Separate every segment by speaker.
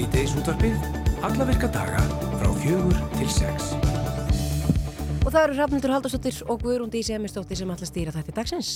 Speaker 1: Svíteis útvarpið, alla virka daga frá fjögur til sex.
Speaker 2: Og það eru Hrafnildur Haldarsdóttir og Guðrúndi Ísjæmistóttir sem ætla að stýra þetta dagsins.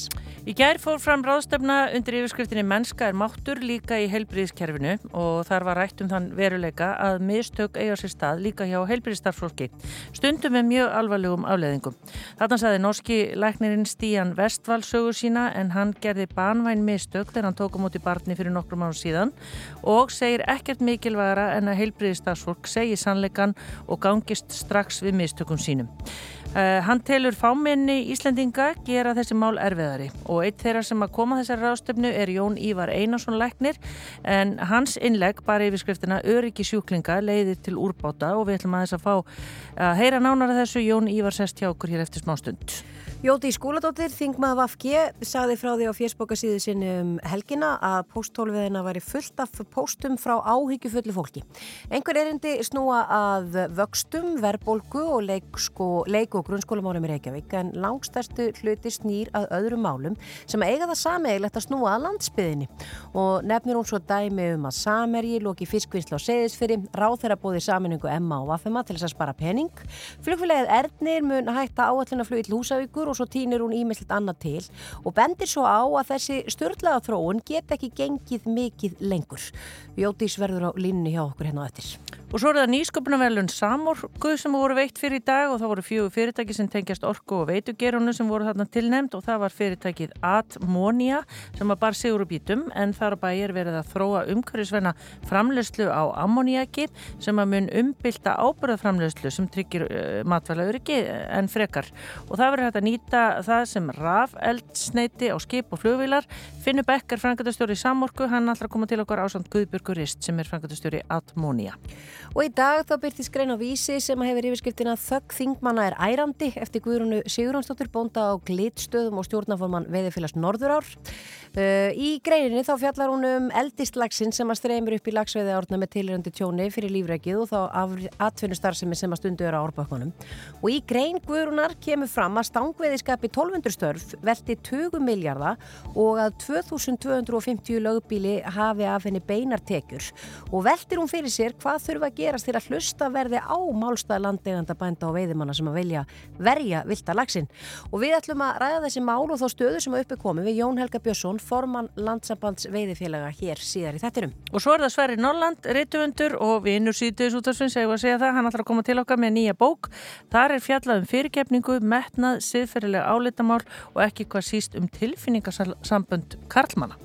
Speaker 3: Í gær fór fram ráðstöfna undir yfirskriftinni Mennska er máttur líka í heilbríðiskerfinu og þar var rætt um þann veruleika að mistök eiga sér stað líka hjá heilbríðistarfsfólki. Stundum með mjög alvarlegum afleðingum. Þarna saði norski læknirinn Stíjan Vestval sögur sína en hann gerði banvæn mistök þegar hann tók á móti barni fyrir nokkrum árum síðan og segir ekkert mikilvægara en að heilbríðistarfsfólk segi sannleikan og gangist strax við mistökum sínum. Uh, hann telur fáminni Íslendinga gera þessi mál erfiðari. Og eitt þeirra sem að koma þessari ráðstöfnu er Jón Ívar Einarsson Læknir. En hans innlegg bara yfir skriftina Öryggi sjúklinga leiðir til úrbáta og við ætlum að þess að fá að heyra nánara þessu. Jón Ívar sest hjá okkur hér eftir smá stund.
Speaker 2: Jóti Skúladóttir, Þingmað Vafge, sagði frá því á fjersbókasíðu sinni um helgina að pósthólfiðina væri fullt af póstum frá áhyggjufullu fólki. Einhver erindi snúa að vöxtum, verbulgu og leik, sko, leik og grunnskólamárum í Reykjavík en langstærstu hluti snýr að öðrum málum sem eiga það sameigilegt að snúa að landsbyðinni og nefnir hún svo dæmi um að samerji loki fiskvinnsla á seðisfyrir, ráð þeirra bóði saminningu Emma og Vafema til þess að spara pening. Flugfélagið Erdnir mun hætta áallunaflug til Húsavíkur og svo týnir hún ímesselt annað til og bendir svo á að þessi störtlaða þróun get ekki gengið mikið lengur. Jótís verður á línni hjá okkur hérna á eftir.
Speaker 3: Og svo er það nýsköpunarverlun Samorgu sem voru veitt fyrir í dag og það voru fjögur fyrirtæki sem tengjast orku og veitugerunu sem voru þarna tilnæmt og það var fyrirtækið Atmonia sem var bara sigur og bítum en þar bæir verið að þróa umhverjusvenna framlegslu á ammoniaki sem að mun umbylta ábyrðaframlegslu sem tryggir uh, matvælauriki en frekar og það verið hægt að nýta það sem raf eldsneiti á skip og flugvilar Finnur Becker, frangatastjóri Samorgu hann allra koma til okkar ásand Guðbjörgurist sem er frangatastjóri Atmonia
Speaker 2: Og í dag þá byrtist grein á vísi sem hefur yfirskriftina Þögg þingmanna er ærandi eftir Guðrúnu Sigurðansdóttir bónda á glitstöðum og stjórnaforman veðifélast Norðurár. Uh, í greininni þá fjallar hún um eldistlagsinn sem að streymir upp í lagsveiði árna með tilröndi tjóni fyrir lífrækið og þá atvinnustarfsemi sem að stundu er á árbakkunum. Og í grein Guðrúnar kemur fram að stangveðiskapi 1200 störf velti 20 miljardar og að 2250 lögbíli hafi af henni beinartekjur og veltir hún fyrir sér hvað þurfa að gerast til að hlusta verði á málstað landeganda bænda og veiðimanna sem að velja verja vilda lagsin. Og við ætlum að ræða þessi mál og þá stöðu sem uppi komi við Jón Helga Björnsson, formann landsambands veiðifélaga hér síðar í þettinum.
Speaker 3: Og svo er það Sverri Norland, reytumundur og vinnur síðdeis útafsins, ég var að segja það, hann ætlar að koma til okkar með nýja bók. Þar er fjallað um fyrirgefningu, metnað, siðferðilega álitamál og ekki hvað síst um tilfinningasambönd Karlmanna.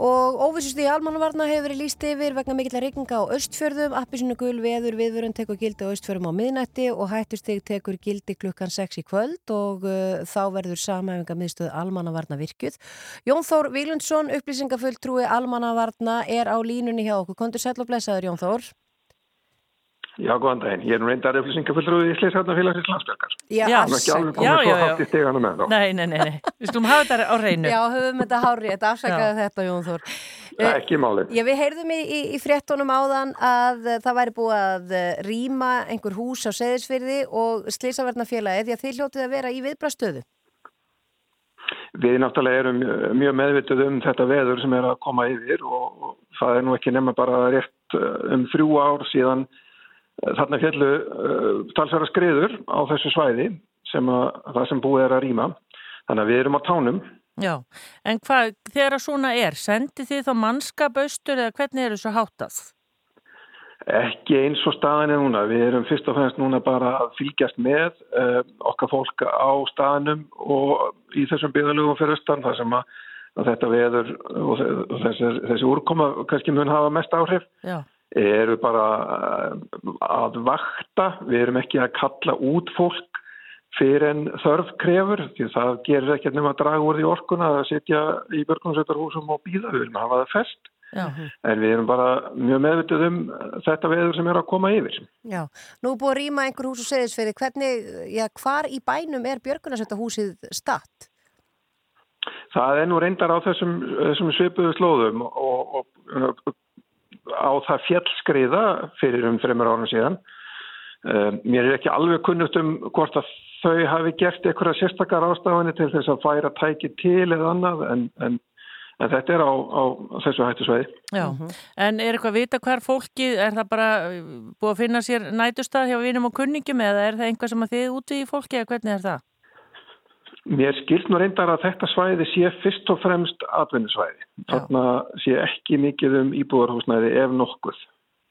Speaker 2: Og óvissust í almannavarna hefur verið líst yfir vegna mikill regninga á östfjörðum, appisinu gul veður, viðvörun tekur gildi á östfjörðum á miðnætti og hættusteg tekur gildi klukkan 6 í kvöld og uh, þá verður samæfinga miðstöð almannavarna virkuð. Jón Þór Vílundsson, upplýsingafulltrúi almannavarna er á línunni hjá okkur. Kondur sæl og blessaður Jón Þór.
Speaker 4: Já, góðan daginn. Ég er nú reyndar upplýsingafulltrúi í Sliðsarnafélagsins landsbjörgar.
Speaker 3: Já,
Speaker 4: já, já, já, já.
Speaker 3: Nei, nei, nei, nei. Við skulum hafa þetta á reynu.
Speaker 2: Já, höfum þetta hárið, þetta afsakaði þetta, Jón Þór.
Speaker 4: Ekki málið.
Speaker 2: Já, við heyrðum í, í, í fréttonum áðan að það væri búið að rýma einhver hús á Seðisfyrði og Sliðsarverðnafélagi því að þið hljótið að vera í viðbrastöðu.
Speaker 4: Við náttúrulega erum mjög meðvituð um þetta veður sem er að koma yfir og það er nú ekki nema bara rétt um þrjú ár síðan Þarna fjallu uh, talsvara skriður á þessu svæði sem að, það sem búið er að rýma. Þannig að við erum á tánum.
Speaker 3: Já, en hvað, þegar að svona er, sendi þið þá mannskap austur eða hvernig er þessu hátað?
Speaker 4: Ekki eins og staðin er núna. Við erum fyrst og fremst núna bara að fylgjast með uh, okkar fólk á staðinum og í þessum byggðalögum fyrir austan þar sem að, að þetta veður og þessi, þessi úrkoma kannski mun hafa mest áhrif.
Speaker 3: Já
Speaker 4: eru bara að vakta, við erum ekki að kalla út fólk fyrir en þörf krefur, því það gerir ekki nema að draga úr því orkuna að sitja í börgunsveitarhúsum og býða, við viljum hafa það fest
Speaker 3: Já.
Speaker 4: en við erum bara mjög meðvitið um þetta veður sem er að koma yfir.
Speaker 2: Já, nú búið að rýma einhver hús og segðisferði, hvernig, já, hvar í bænum er björgunarsveitahúsið statt?
Speaker 4: Það er nú reyndar á þessum, þessum svipuðu slóðum og, og á það fjellskriða fyrir um þreymur árum síðan. Mér er ekki alveg kunnugt um hvort að þau hafi gert einhverja sérstakar ástafanir til þess að færa tæki til eða annað en, en, en þetta er á, á þessu hættu sveiði.
Speaker 3: Já, mm -hmm. en er eitthvað að vita hver fólkið, er það bara uh, búið að finna sér nætustad hjá vinum og kunningum eða er það einhvað sem að þið úti í fólki eða hvernig er það?
Speaker 4: Mér skilt nú reyndar að þetta svæði sé fyrst og fremst atvinnusvæði. Þarna sé ekki mikið um íbúðarhúsnæði ef nokkuð.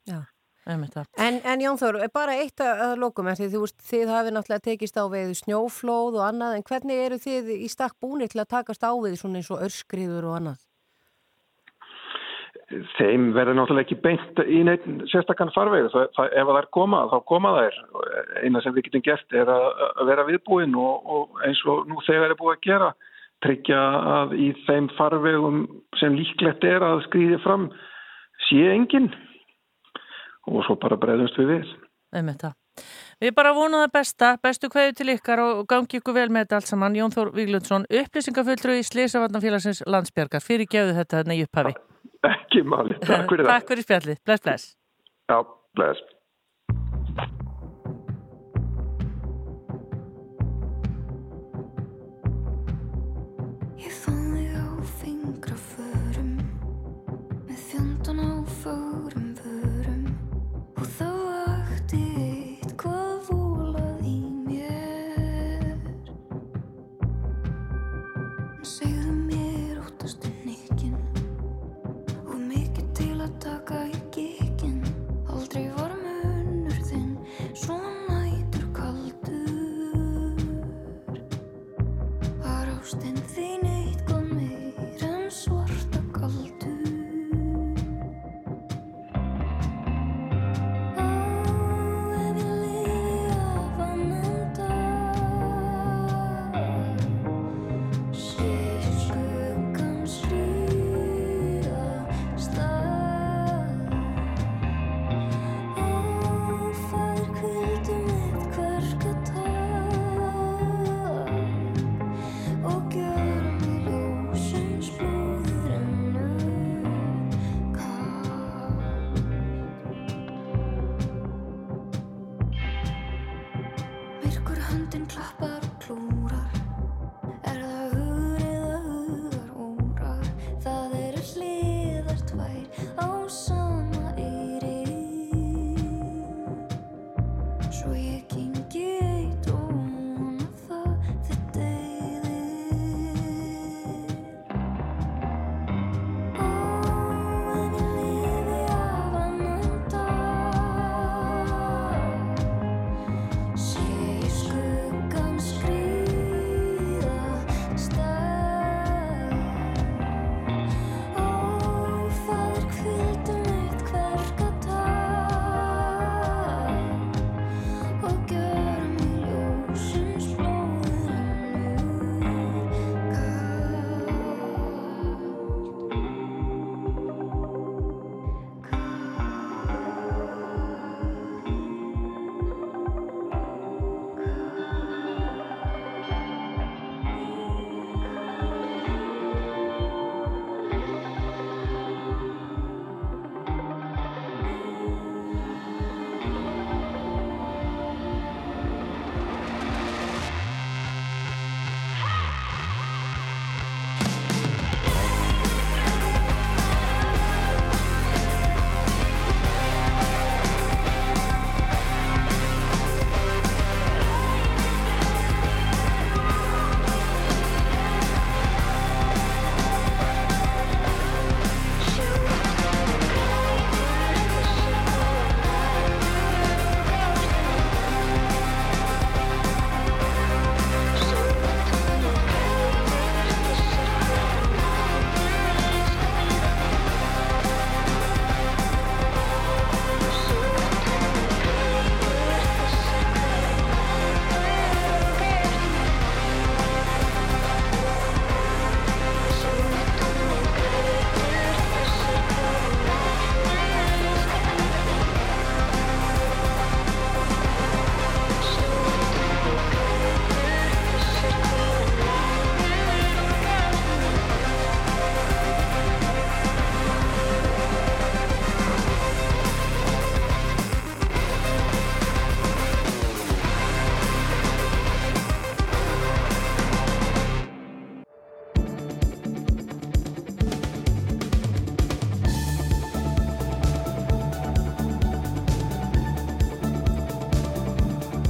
Speaker 2: Já. En, en Jón Þór, bara eitt að lokum því þú veist, þið hafið náttúrulega tekist á við snjóflóð og annað, en hvernig eru þið í stakk búinir til að takast á við svona eins og örskriður og annað?
Speaker 4: Þeim verður náttúrulega ekki beint í neitt sérstakkan farveg það, það, ef það er koma, þá koma þær eina sem við getum gert er að, að vera viðbúin og, og eins og nú þegar er búið að gera, tryggja að í þeim farvegum sem líklegt er að skrýði fram sé enginn og svo bara breyðumst við við.
Speaker 3: Við bara vonum það besta, bestu hverju til ykkar og gangi ykkur vel með þetta allt saman. Jón Þór Víglundsson, upplýsingafulltrú í Sliðsavarnafélagsins landsbjörgar. Fyrir gefðu þetta hérna í upphafi.
Speaker 4: Ekki máli, takk fyrir
Speaker 3: það. Takk fyrir spjallið, bless bless.
Speaker 4: Já, bless.
Speaker 5: Ástin þín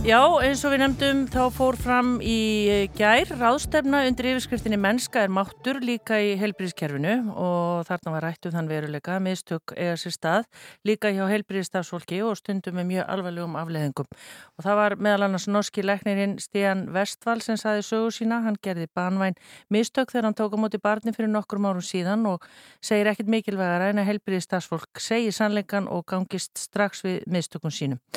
Speaker 3: Já, eins og við nefndum þá fór fram í eh, gær ráðstefna undir yfirskriftinni mennska er máttur líka í helbriðskerfinu og þarna var rættu um þann veruleika mistök eiga sér stað líka hjá helbriðstafsfólki og stundum með mjög alvarlegum afleðingum og það var meðal annars norski leknirinn Stian Vestval sem saði sögu sína, hann gerði banvæn mistök þegar hann tók á móti barni fyrir nokkur árum síðan og segir ekkit mikilvægara en að helbriðstafsfólk segi sannleikan og gangist strax við mistökun sínum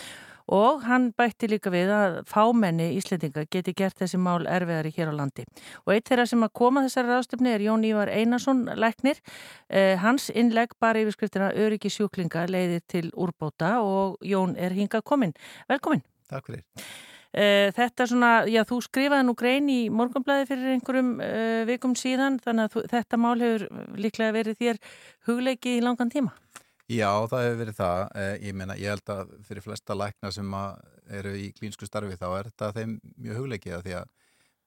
Speaker 3: og hann bætti líka við að fámenni Íslendinga geti gert þessi mál erfiðari hér á landi. Og eitt þeirra sem að koma þessari ráðstöfni er Jón Ívar Einarsson læknir. Eh, hans innlegg bara yfirskriftina Öryggi sjúklinga leiðir til úrbóta og Jón er hingað komin. Velkomin.
Speaker 6: Takk fyrir.
Speaker 3: Eh, þetta svona, já þú skrifaði nú grein í morgunblæði fyrir einhverjum eh, vikum síðan þannig að þetta mál hefur líklega verið þér hugleiki í langan tíma.
Speaker 6: Já, það hefur verið það. Eh, ég meina, ég held að fyrir flesta lækna sem eru í klínsku starfi þá er þetta þeim mjög hugleikið að því að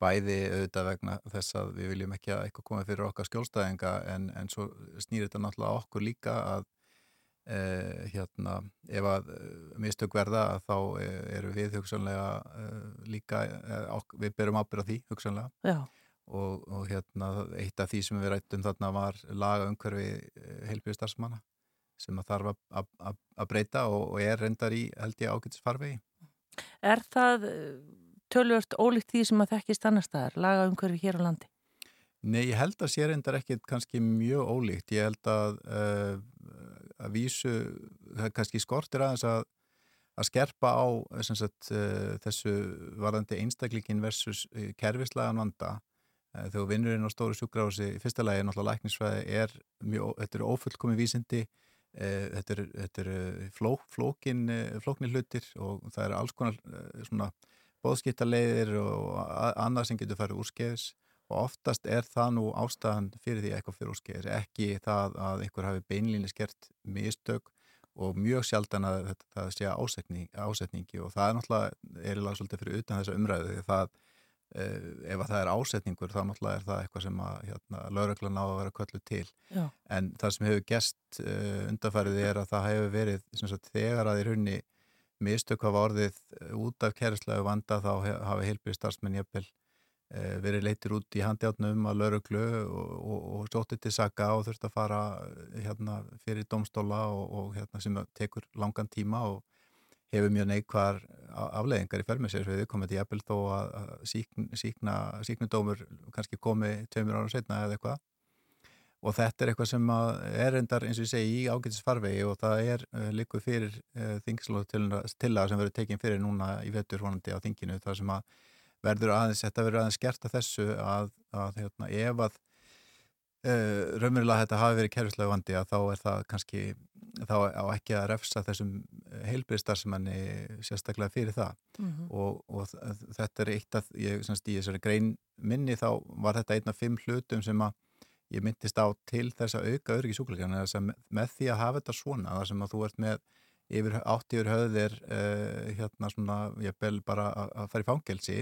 Speaker 6: bæði auðvitað vegna þess að við viljum ekki að eitthvað koma fyrir okkar skjólstæðinga en, en svo snýr þetta náttúrulega okkur líka að eh, hérna, ef að eh, mistök verða að þá eru við hugsanlega eh, líka, eh, við berum ábyrða því hugsanlega. Og, og hérna eitt af því sem við rættum þarna var laga umhverfi heilbyrði starfsmanna sem að þarf að, að, að breyta og, og er reyndar í held ég ágætis farvegi.
Speaker 3: Er það eh, tölvört ólíkt því sem að þekkist annar staðar, laga umhverfi hér á landi?
Speaker 6: Nei, ég held að sé reyndar ekki kannski mjög ólíkt. Ég held að uh, að vísu, það kannski skortir aðeins að að skerpa á sagt, uh, þessu varðandi einstaklingin versus kerfislagan vanda þegar vinnurinn á stóru sjúkrási í fyrsta lagi er náttúrulega lækningsfæði er mjög, þetta eru ófullkomi vísindi þetta eru er eh, fló, flókin, eh, flóknir hlutir og það eru alls konar svona bóðskiptarleiðir og annað sem getur farið úr skeiðis og oftast er það nú ástæðan fyrir því eitthvað fyrir úr skeiðis, ekki það að einhver hafi beinlíni skert mistök og mjög sjaldan að þetta sé ásetning, ásetningi og það er náttúrulega erilega svolítið fyrir utan þessa umræðu því það Eh, ef að það er ásetningur þá náttúrulega er það eitthvað sem að hérna, lauröglan á að vera köllu til Já. en það sem hefur gest uh, eh, undarfærið er að það hefur verið sagt, þegar að í raunni mistök hafa orðið eh, út af kærislegu vanda þá hafa heilbyrði starfsmenn jafnvel uh, verið leitir út í handjátnum að lauröglu og, og, og sótið til saga og þurft að fara hérna, fyrir domstóla og, og hérna, sem tekur langan tíma og hefur mjög neikvar afleðingar í förmið sér við komum til jæfnvel þó að síkn, síkna, síknudómur kannski komi tveimur ára setna eða eitthvað. Og þetta er eitthvað sem er endar eins og ég segi í ágætisfarvegi og það er uh, líkuð fyrir uh, þingslóð til að sem verður tekinn fyrir núna í vettur vonandi á þinginu þar sem að verður aðeins, þetta verður aðeins gert að þessu að, að hérna, ef að uh, raunverulega þetta hafi verið kerfislega vandi að þá er það kannski þá á ekki að refsa þessum heilbyrðstarfsemanni sérstaklega fyrir það mm -hmm. og, og þetta er eitt af, ég, semst, í þessari grein minni þá var þetta einn af fimm hlutum sem að ég myndist á til þess að auka öryggi súkuleikana með því að hafa þetta svona þar sem að þú ert með yfir áttífur höfðir uh, hérna svona, ég bel bara að fara í fangelsi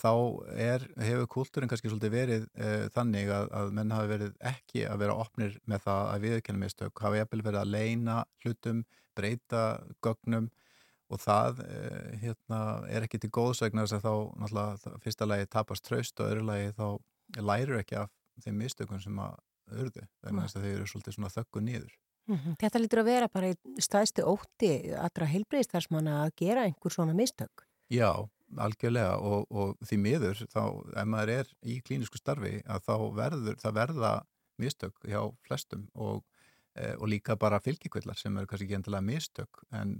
Speaker 6: þá er, hefur kúltúrin kannski svolítið verið e, þannig að, að menn hafi verið ekki að vera opnir með það að viðkennumistök, hafi eppil verið að leina hlutum, breyta gögnum og það e, hérna, er ekki til þess að þá fyrsta lagi tapast traust og öðru lagi þá læru ekki af þeim mistökum sem að urðu, þannig að þeir eru svolítið svona þöggu nýður.
Speaker 2: Mm -hmm. Þetta lítur að vera bara í staðstu ótti allra heilbreyðstarfsmanna að gera einhver svona mistök?
Speaker 6: Já, algjörlega og, og því miður þá ef maður er í klínisku starfi að þá verður, það verða mistök hjá flestum og, e, og líka bara fylgjikvillar sem eru kannski ekki endilega mistök. En,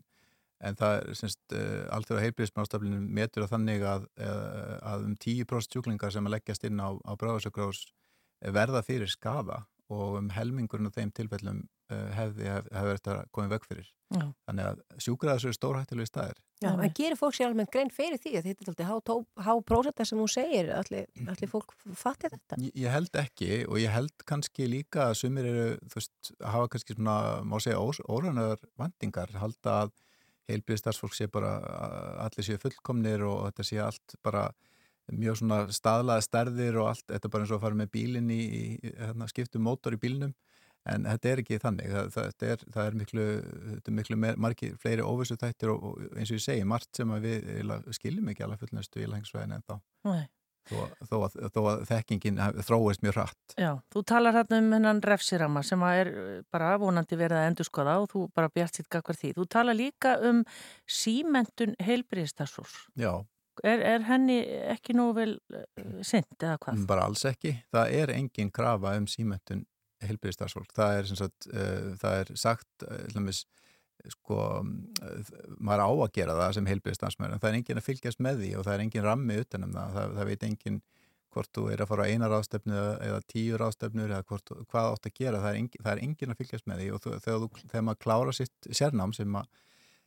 Speaker 6: en það er semst e, alltaf að heilbríðismástaflinu metur að þannig að, e, að um 10% sjúklingar sem að leggjast inn á, á bráðsökrás verða fyrir skafa og um helmingurinn af þeim tilfellum hefði hef verið þetta komið veg fyrir. Já. Þannig að sjúkraðs eru stórhættilegi staðir.
Speaker 2: Já, en gerir fólk sér alveg grein fyrir því að þetta er alltaf há, há prósetta sem hún segir, allir, allir fólk fattir þetta?
Speaker 6: Ég, ég held ekki og ég held kannski líka að sumir eru, þú veist, hafa kannski svona, má segja, órannar vandingar, halda að heilbíðstarfsfólk sé bara, allir séu fullkomnir og þetta sé allt bara mjög svona staðlaða stærðir og allt, þetta er bara eins og að fara með bílinn í, í hérna, skiptum mótor í bílinnum en þetta er ekki þannig það, það, er, það er miklu, er miklu margi, fleiri óvissu þættir og, og eins og ég segi, margt sem við skiljum ekki alveg fullnæstu í langsveginn en þá þó, þó, að, þó að þekkingin þróist mjög hratt
Speaker 3: Já, þú talar hérna um hennan refsirama sem er bara vonandi verið að endur skoða og þú bara bjart sitt gagvar því. Þú talar líka um símentun heilbriðistarsús Já Er, er henni ekki nú vel uh, synd eða hvað?
Speaker 6: Bara alls ekki. Það er engin krafa um símentun helbriðistarsfólk. Það er, sagt, uh, það er sagt, hljumis, sko, uh, maður á að gera það sem helbriðistarsmör, en það er engin að fylgjast með því og það er engin rammi utanum það. Það, það veit engin hvort þú er að fara á eina ráðstöfnu eða tíu ráðstöfnur eða hvort, hvað átt að gera. Það er, engin, það er engin að fylgjast með því og þú, þegar, þú, þegar maður klára sitt sérnám sem að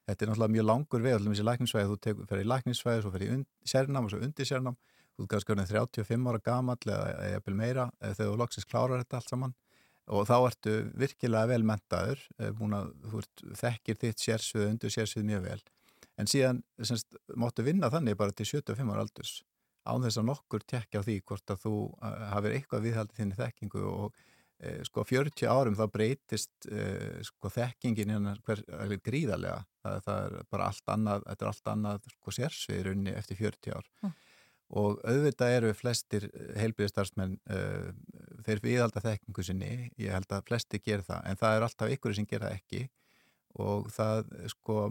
Speaker 6: Þetta er náttúrulega mjög langur allir með þessi lækningssvæði, þú fer í lækningssvæði, svo fer í sérnám og svo undir sérnám, þú er kannski 35 ára gamall eða eða meira þegar þú loksist klárar þetta allt saman og þá ertu virkilega vel mentaður, eh, að, þú ert, þekkir þitt sérsvið, undir sérsvið mjög vel, en síðan semst, máttu vinna þannig bara til 75 ára aldurs án þess að nokkur tekja á því hvort að þú eh, hafið eitthvað viðhaldið þinni þekkingu og e, sko 40 árum þá breytist e, sko þekkingin innan hver gríðarlega, það, það er bara allt annað, þetta er allt annað sko sérsvið runni eftir 40 ár. Mm og auðvitað eru flestir eh, heilbíðistarsmenn uh, eh, þeir viðhalda þekkingu sinni, ég held að flesti ger það, en það er alltaf ykkur sem gera ekki. Og það sko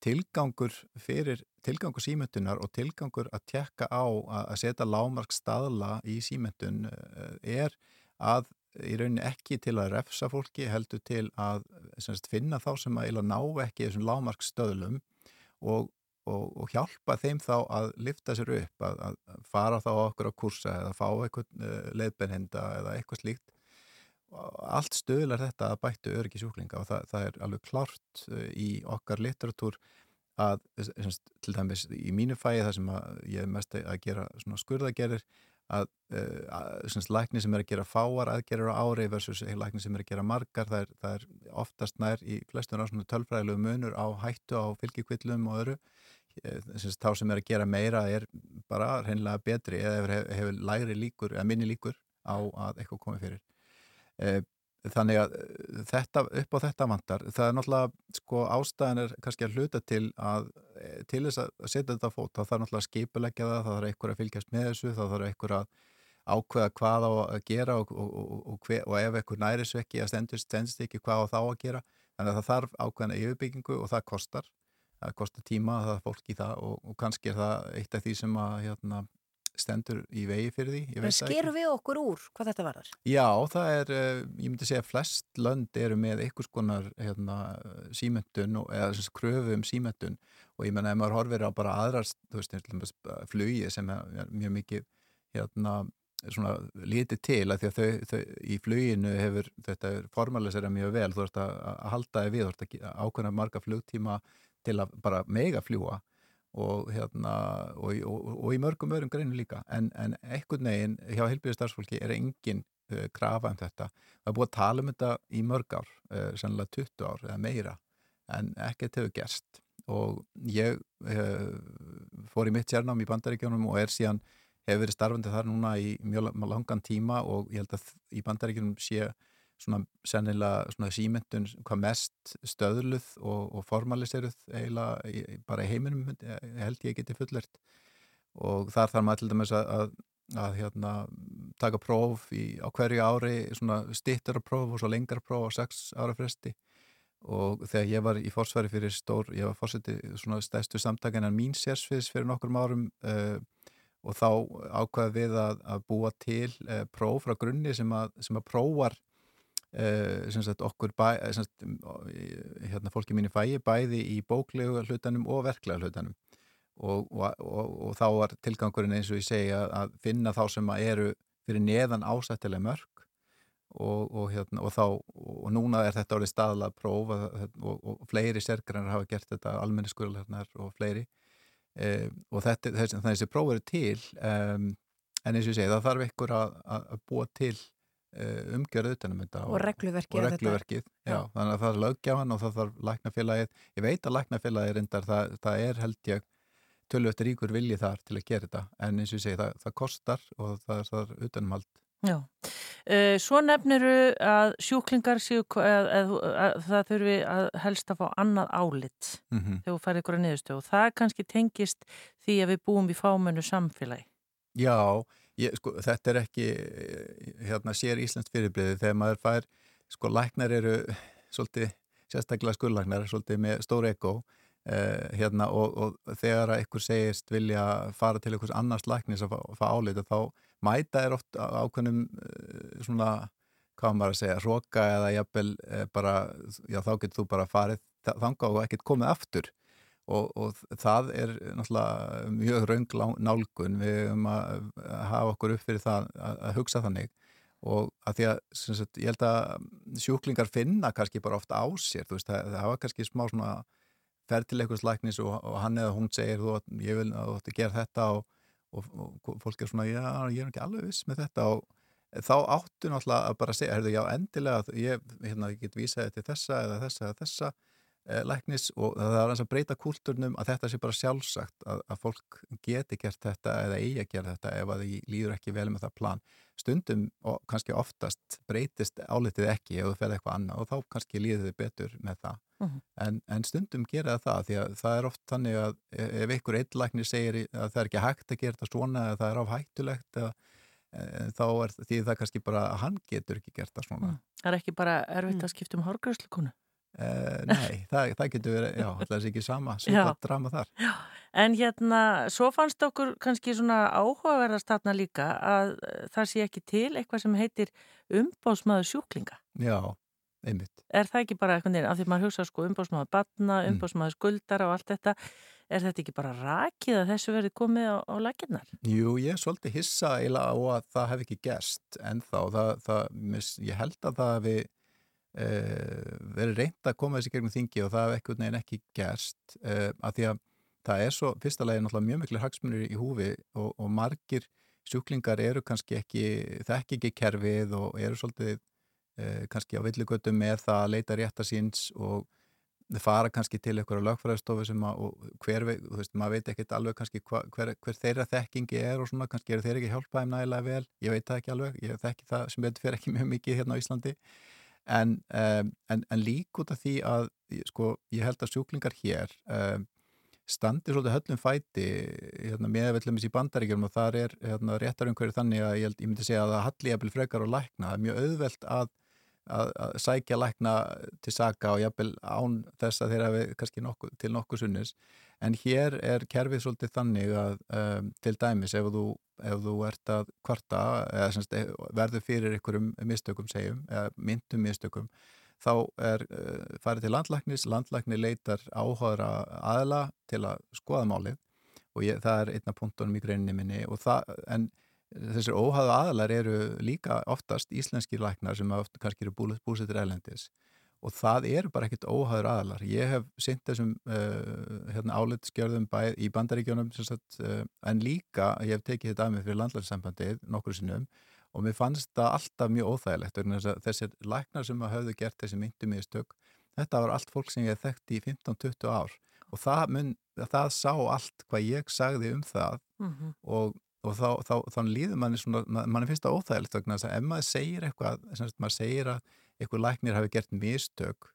Speaker 6: tilgangur fyrir tilgangur símyndunar og tilgangur að tjekka á að setja lámark staðla í símyndun uh, eh, er að í rauninni ekki til að refsa fólki heldur til að semst, finna þá sem að ná ekki þessum lámark stöðlum og og, og hjálpa þeim þá að lifta sér upp, að, að fara þá okkur á kursa eða fá eitthvað eh, leiðbennhinda eða eitthvað slíkt. Allt stöðlar þetta að bættu öryggisjúklinga og það, það er alveg klart uh, í okkar litteratúr að semst, til dæmis í mínu fæi það sem ég er mest að gera skurðagerir að, að lækni sem er að gera fáar aðgerir á ári versus lækni sem er að gera margar það er, það er oftast nær í flestum tölfræðilegu munur á hættu á fylgjikvillum og öru Eh, þá sem er að gera meira er bara hreinlega betri eða hefur, hefur læri líkur eða minni líkur á að eitthvað komi fyrir. E, þannig að eh, þetta, upp á þetta vantar. Það er náttúrulega, sko ástæðan er kannski að hluta til að til þess að setja þetta fót, þá þarf náttúrulega að skipulegja það, þá þarf einhver að fylgjast með þessu þá þarf einhver að ákveða hvað á að gera og, og, og, hver, og ef einhver nærisvekki að stendist, stendist ekki hvað á þá að gera. Þannig að það þarf ákveðana yfirbyggingu og það kostar það kostar tíma að það er fólk í það og, og kannski er það eitt af því sem að hérna, stendur í vegi fyrir því
Speaker 2: En skeru við okkur úr hvað þetta varðar?
Speaker 6: Já, það er, eh, ég myndi segja flest lönd eru með einhvers konar hérna, símöndun eða kröfu um símöndun og ég menna ef maður horfir á bara aðrast þú veist, flugi sem er mjög mikið hérna svona lítið til að því að þau, þau í fluginu hefur þetta formalisera mjög vel, þú ert að, að halda þig við, þú ert að ákveðna marga flugtíma til að bara mega fljúa og, hérna, og, og, og í mörgum öðrum greinu líka en, en ekkert neginn hjá heilbíðastarsfólki er engin uh, krafa um þetta. Það er búið að tala um þetta í mörg ár, uh, sannlega 20 ár eða meira en ekkert hefur gerst og ég uh, fór í mitt sérnám í bandaríkjónum og er síðan hefur verið starfandi þar núna í mjög langan tíma og ég held að í bandaríkjónum sé svona sennilega svona símyndun hvað mest stöðluð og, og formaliseruð eiginlega bara í heiminum held ég geti fullert og þar þarf maður til dæmis að, að, að hérna, taka próf í, á hverju ári svona stittara próf og svo lengara próf á sex ára fresti. Og þegar ég var í fórsværi fyrir stór, ég var fórsetið svona stæstu samtakan en mín sérsviðs fyrir nokkur árum uh, og þá ákvaði við að, að búa til uh, próf frá grunni sem að, sem að prófar Uh, sagt, okkur bæ, eh, sagt, hérna fólki mín í fæi bæði í bóklegu hlutanum og verklega hlutanum. Og, og, og, og þá var tilgangurinn eins og ég segja að finna þá sem eru fyrir neðan ásættilega mörg og hérna þá og núna er þetta orðið staðla próf og fleiri sérgrannar hafa gert þetta almenni skurðlarnar og fleiri. Uh, og þetta, þessi, þessi próf eru til um, en eins og ég segja það þarf ykkur að, að búa til Eh, umgjörðu utanum þetta
Speaker 2: og regluverkið,
Speaker 6: og regluverkið já, þannig að það er löggjáðan og það þarf læknafélagið. Ég veit að læknafélagið reyndar það, það er held ég tölvöld ríkur vilji þar til að gera þetta. En eins og ég segi það, það kostar og það er utanumhald.
Speaker 3: Já, Uh, svo nefniru að sjúklingar séu að, að, að það þurfi að helst að fá annað álit mm -hmm. þegar þú færði ykkur að niðurstöðu. Og það kannski tengist því að við búum í fámennu samfélagi.
Speaker 6: Já, ég, sko, þetta er ekki hérna sér Íslands fyrirbliði þegar maður fær, sko læknar eru svolítið, sérstaklega skullæknar svolítið með stór ego Uh, hérna, og, og þegar einhver segist vilja fara til einhvers annars læknis að fá álita þá mæta er oft ákveðnum uh, svona, hvað maður að segja róka eða jafnvel uh, bara, já þá getur þú bara farið þanga og ekkert komið aftur og, og það er náttúrulega mjög raung nálgun. Við um að hafa okkur upp fyrir það að, að hugsa þannig. Og að því að sagt, ég held að sjúklingar finna kannski bara ofta á sér, veist, það, það hafa kannski smá svona fer til einhvers læknis og, og hann eða hún segir þú ég vil að þú ætti að gera þetta. Og, og, fólk er svona já, ég er ekki alveg viss með þetta. Og þá áttu náttúrulega að bara segja, herðu já endilega, ég, hérna, ég get vísaði til þessa eða þessa eða þessa læknis og það er að breyta kúlturnum að þetta sé bara sjálfsagt að, að fólk geti gert þetta eða eigi að gera þetta ef að því líður ekki vel með það plan stundum og kannski oftast breytist álitið ekki ef þú ferði eitthvað annað og þá kannski líður þið betur með það uh mhm. -huh. en, en stundum gera það því að það er oft þannig að e, ef einhver eitthlæknir segir að það er ekki hægt að gera þetta svona eða það er áhættulegt eða, e, þá er því það kannski bara að hann getur ekki gert það svona.
Speaker 3: Mm. Það er ekki bara erfitt að skipta um hórgröðslukonu?
Speaker 6: Uh, nei, það, það getur verið, já, það er ekki sama svipað drama þar
Speaker 3: já. En hérna, svo fannst okkur kannski svona áhugaverðast þarna líka að það sé ekki til eitthvað sem heitir umbásmaður sjúklinga
Speaker 6: Já, einmitt.
Speaker 3: Er það ekki bara eitthvað nefn, af því maður hugsa sko umbásmaður batna, mm. umbásmaður skuldara og allt þetta, er þetta ekki bara rakið að þessu verið komið á, á laginnar?
Speaker 6: Jú, ég er svolítið hissa eiginlega á að það hef ekki gerst en þá, það, það, ég held að það hefði verið reynd að koma þessi gegnum þingi og það hef ekkert neginn ekki gerst e, af því að það er svo, fyrsta lagi náttúrulega mjög miklu hagsmunir í húfi og, og margir sjúklingar eru kannski ekki, þekk ekki kerfið og eru svolítið eh, kannski á villugötu með það að leita rétta síns og fara kannski til einhverja lögfræðstofu sem að, hver, þú veist, maður veit ekkert alveg kannski hva, hver, hver þeirra þekkingi er og svona, kannski eru þeir ekki hjálpaðið nægilega vel, ég veit það ekki alveg, ég þekki það sem betur fyrir ekki mjög mikið hérna á Íslandi en, um, en, en lík út af því að, sko, ég held að sjúklingar hér um, standi svolítið höllum fæti hérna, með vellumis í bandaríkjum og þar er hérna, réttar umhverju þannig að ég, held, ég myndi segja að það halli jafnvel frekar og lækna, það er mjög auðvelt að að, að sækja lækna til saka og jafnvel án þess að þeirra við kannski nokku, til nokkuð sunnis en hér er kerfið svolítið þannig að um, til dæmis ef þú, ef þú ert að kvarta eða semst, eh, verður fyrir einhverjum mistökum segjum, eða myndum mistökum þá er uh, farið til landlæknis, landlækni leitar áhugaðra aðla til að skoða málið og ég, það er einna punktunum í greininni minni og það, en þessir óhæðu aðalar eru líka oftast íslenskir læknar sem ofta kannski eru búsettir elendis og það eru bara ekkit óhæður aðalar. Ég hef synt þessum uh, hérna, álitskjörðum í bandaríkjónum sagt, uh, en líka ég hef tekið þetta af mig fyrir landlægssambandið nokkur sinnum og mér fannst það alltaf mjög óþægilegt þessir læknar sem hafðu gert þessi myndum í stök, þetta var allt fólk sem ég hef þekkt í 15-20 ár og það, mun, það sá allt hvað ég sagði um það mm -hmm. og og þá, þá, þá líður manni svona, manni finnst það óþægilegt ef maður segir eitthvað, semst, maður segir að eitthvað læknir hafi gert mistök.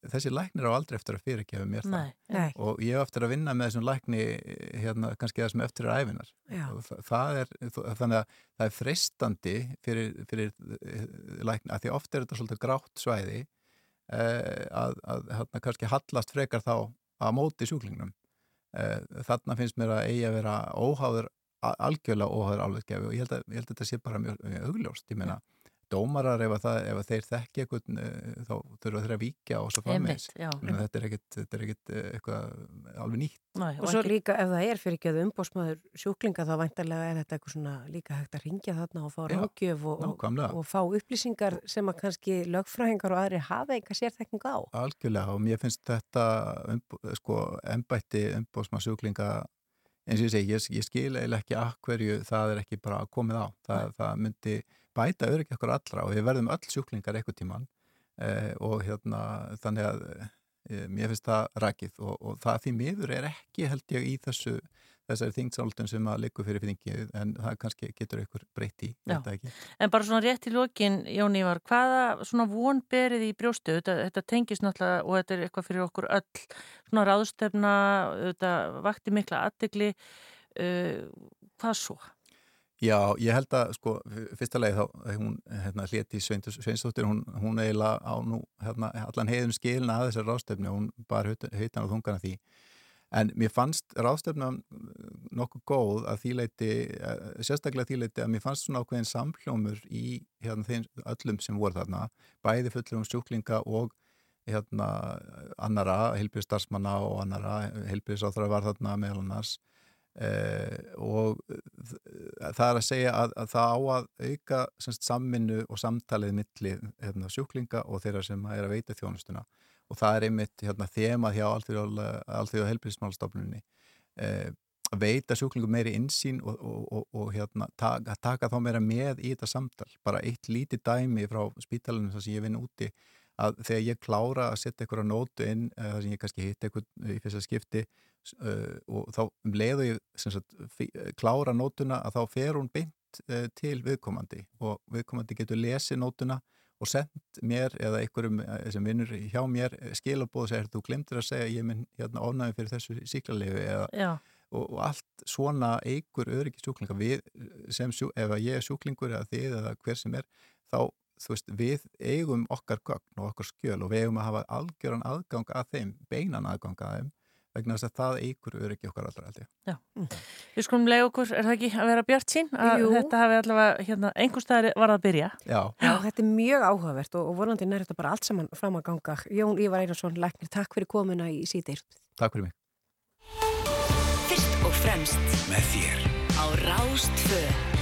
Speaker 6: Þessi læknir á aldrei eftir að fyrirgefa mér
Speaker 3: nei,
Speaker 6: það nei. og ég hef eftir að vinna með þessum lækni hérna kannski það sem eftir er æfinar það, það er, þannig að það er freistandi fyrir, fyrir eh, lækni, að því ofta er þetta svolítið grátt svæði eh, að, að hérna kannski hallast frekar þá að móti sjúklingnum. Eh, þarna finnst mér að eigi að vera óháður algjörlega óhæður alveggefi og ég held, að, ég held að þetta sé bara mjög, mjög augljóst, ég meina dómarar ef, það, ef þeir þekki eitthvað eh, þá þurfa þeir að víkja og svo frammeins þetta er ekkit eh, eitthvað alveg nýtt.
Speaker 2: Næ, og, og svo líka ef það er fyrir ekki að umbósmaður sjúklinga þá væntarlega er þetta eitthvað svona líka hægt að ringja þarna og fá rákjöf og, og, og fá upplýsingar sem að kannski lögfræðingar og aðri hafa eitthvað sérþekking á.
Speaker 6: Algjörlega og mér finnst þetta um, sko ennbætti umbósmaður sjúklinga eins og ég segi, ég, ég skil eiginlega ekki að hverju það er ekki bara komið á. Það, það myndi bæta öryggi okkur allra og við verðum öll sjúklingar eitthvað tíman eh, og hérna þannig að eh, mér finnst það rækið og, og það því miður er ekki held ég í þessu þessari þingsáldun sem að likur fyrir þingið en það kannski getur einhver breytt í
Speaker 3: En bara svona rétt í lokin Jón Ívar, hvaða svona von berið í brjóstu, þetta, þetta tengis náttúrulega og þetta er eitthvað fyrir okkur öll svona ráðstefna, þetta vakti mikla aðdegli uh, hvað svo?
Speaker 6: Já, ég held að sko, fyrsta leið þá, hún hérna hleti Sveinsdóttir, hún, hún eiginlega á nú hérna, allan heiðum skilna að þessar ráðstöfni, hún bar hautan og þungana því, en mér fannst ráðstöfna nokkuð góð að því leiti, eh, sérstaklega því leiti að mér fannst svona ákveðin samhljómur í hérna þeim öllum sem voru þarna, bæði fullur um sjúklinga og hérna annara, heilbjörnstarsmanna og annara, heilbjörnsáþra var þarna meðal annars Uh, og það er að segja að, að það á að auka semst, samvinnu og samtalið millir hérna, sjúklinga og þeirra sem er að veita þjónustuna. Og það er einmitt hérna, þemað hjá allþjóða helbriðsmálstofnunni uh, að veita sjúklingum meiri insýn og, og, og, og hérna, taka, taka þá meira með í þetta samtal. Bara eitt lítið dæmi frá spítalunum sem ég vinn úti að þegar ég klára að setja einhverja nótu inn uh, þar sem ég kannski hitt eitthvað í fyrsta skipti uh, og þá um leiðu ég sagt, klára nótuna að þá fer hún beint uh, til viðkomandi. Og viðkomandi getur lesið nótuna og sendt mér eða einhverjum sem vinnur hjá mér skilabóð og segir þú glemtir að segja ég minn hérna ofnaði fyrir þessu síklarlegu eða og, og allt svona eigur öryggi sjúklinga. Við sem, sjú, ef ég er sjúklingur eða þið eða hver sem er þá þú veist, við eigum okkar gögn og okkar skjöl og við eigum að hafa algjöran aðgang að þeim, beinan aðgang að þeim vegna þess að það eigur öryggi okkar allra held ég.
Speaker 3: Já, mm. við skulum leið okkur, er það ekki að vera bjart sín að Jú. þetta hafi allavega, hérna, einhver staðar var að byrja?
Speaker 2: Já. Já, þetta er mjög áhugavert og, og volandi nær þetta bara allt saman fram að ganga. Jón Ívar Einarsson, Læknir, takk fyrir komuna í síðir.
Speaker 6: Takk fyrir mig.
Speaker 7: Fyrst og fremst með þér á Rástföð.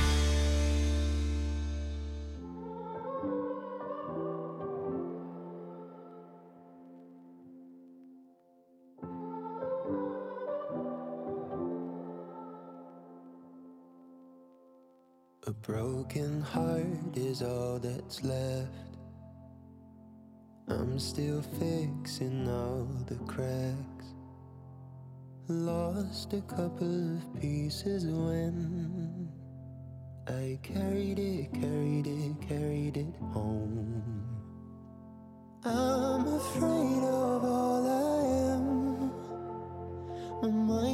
Speaker 8: A broken heart is all that's left. I'm still fixing all the cracks. Lost a couple of pieces when I carried it, carried it, carried it home. I'm afraid of all I am. My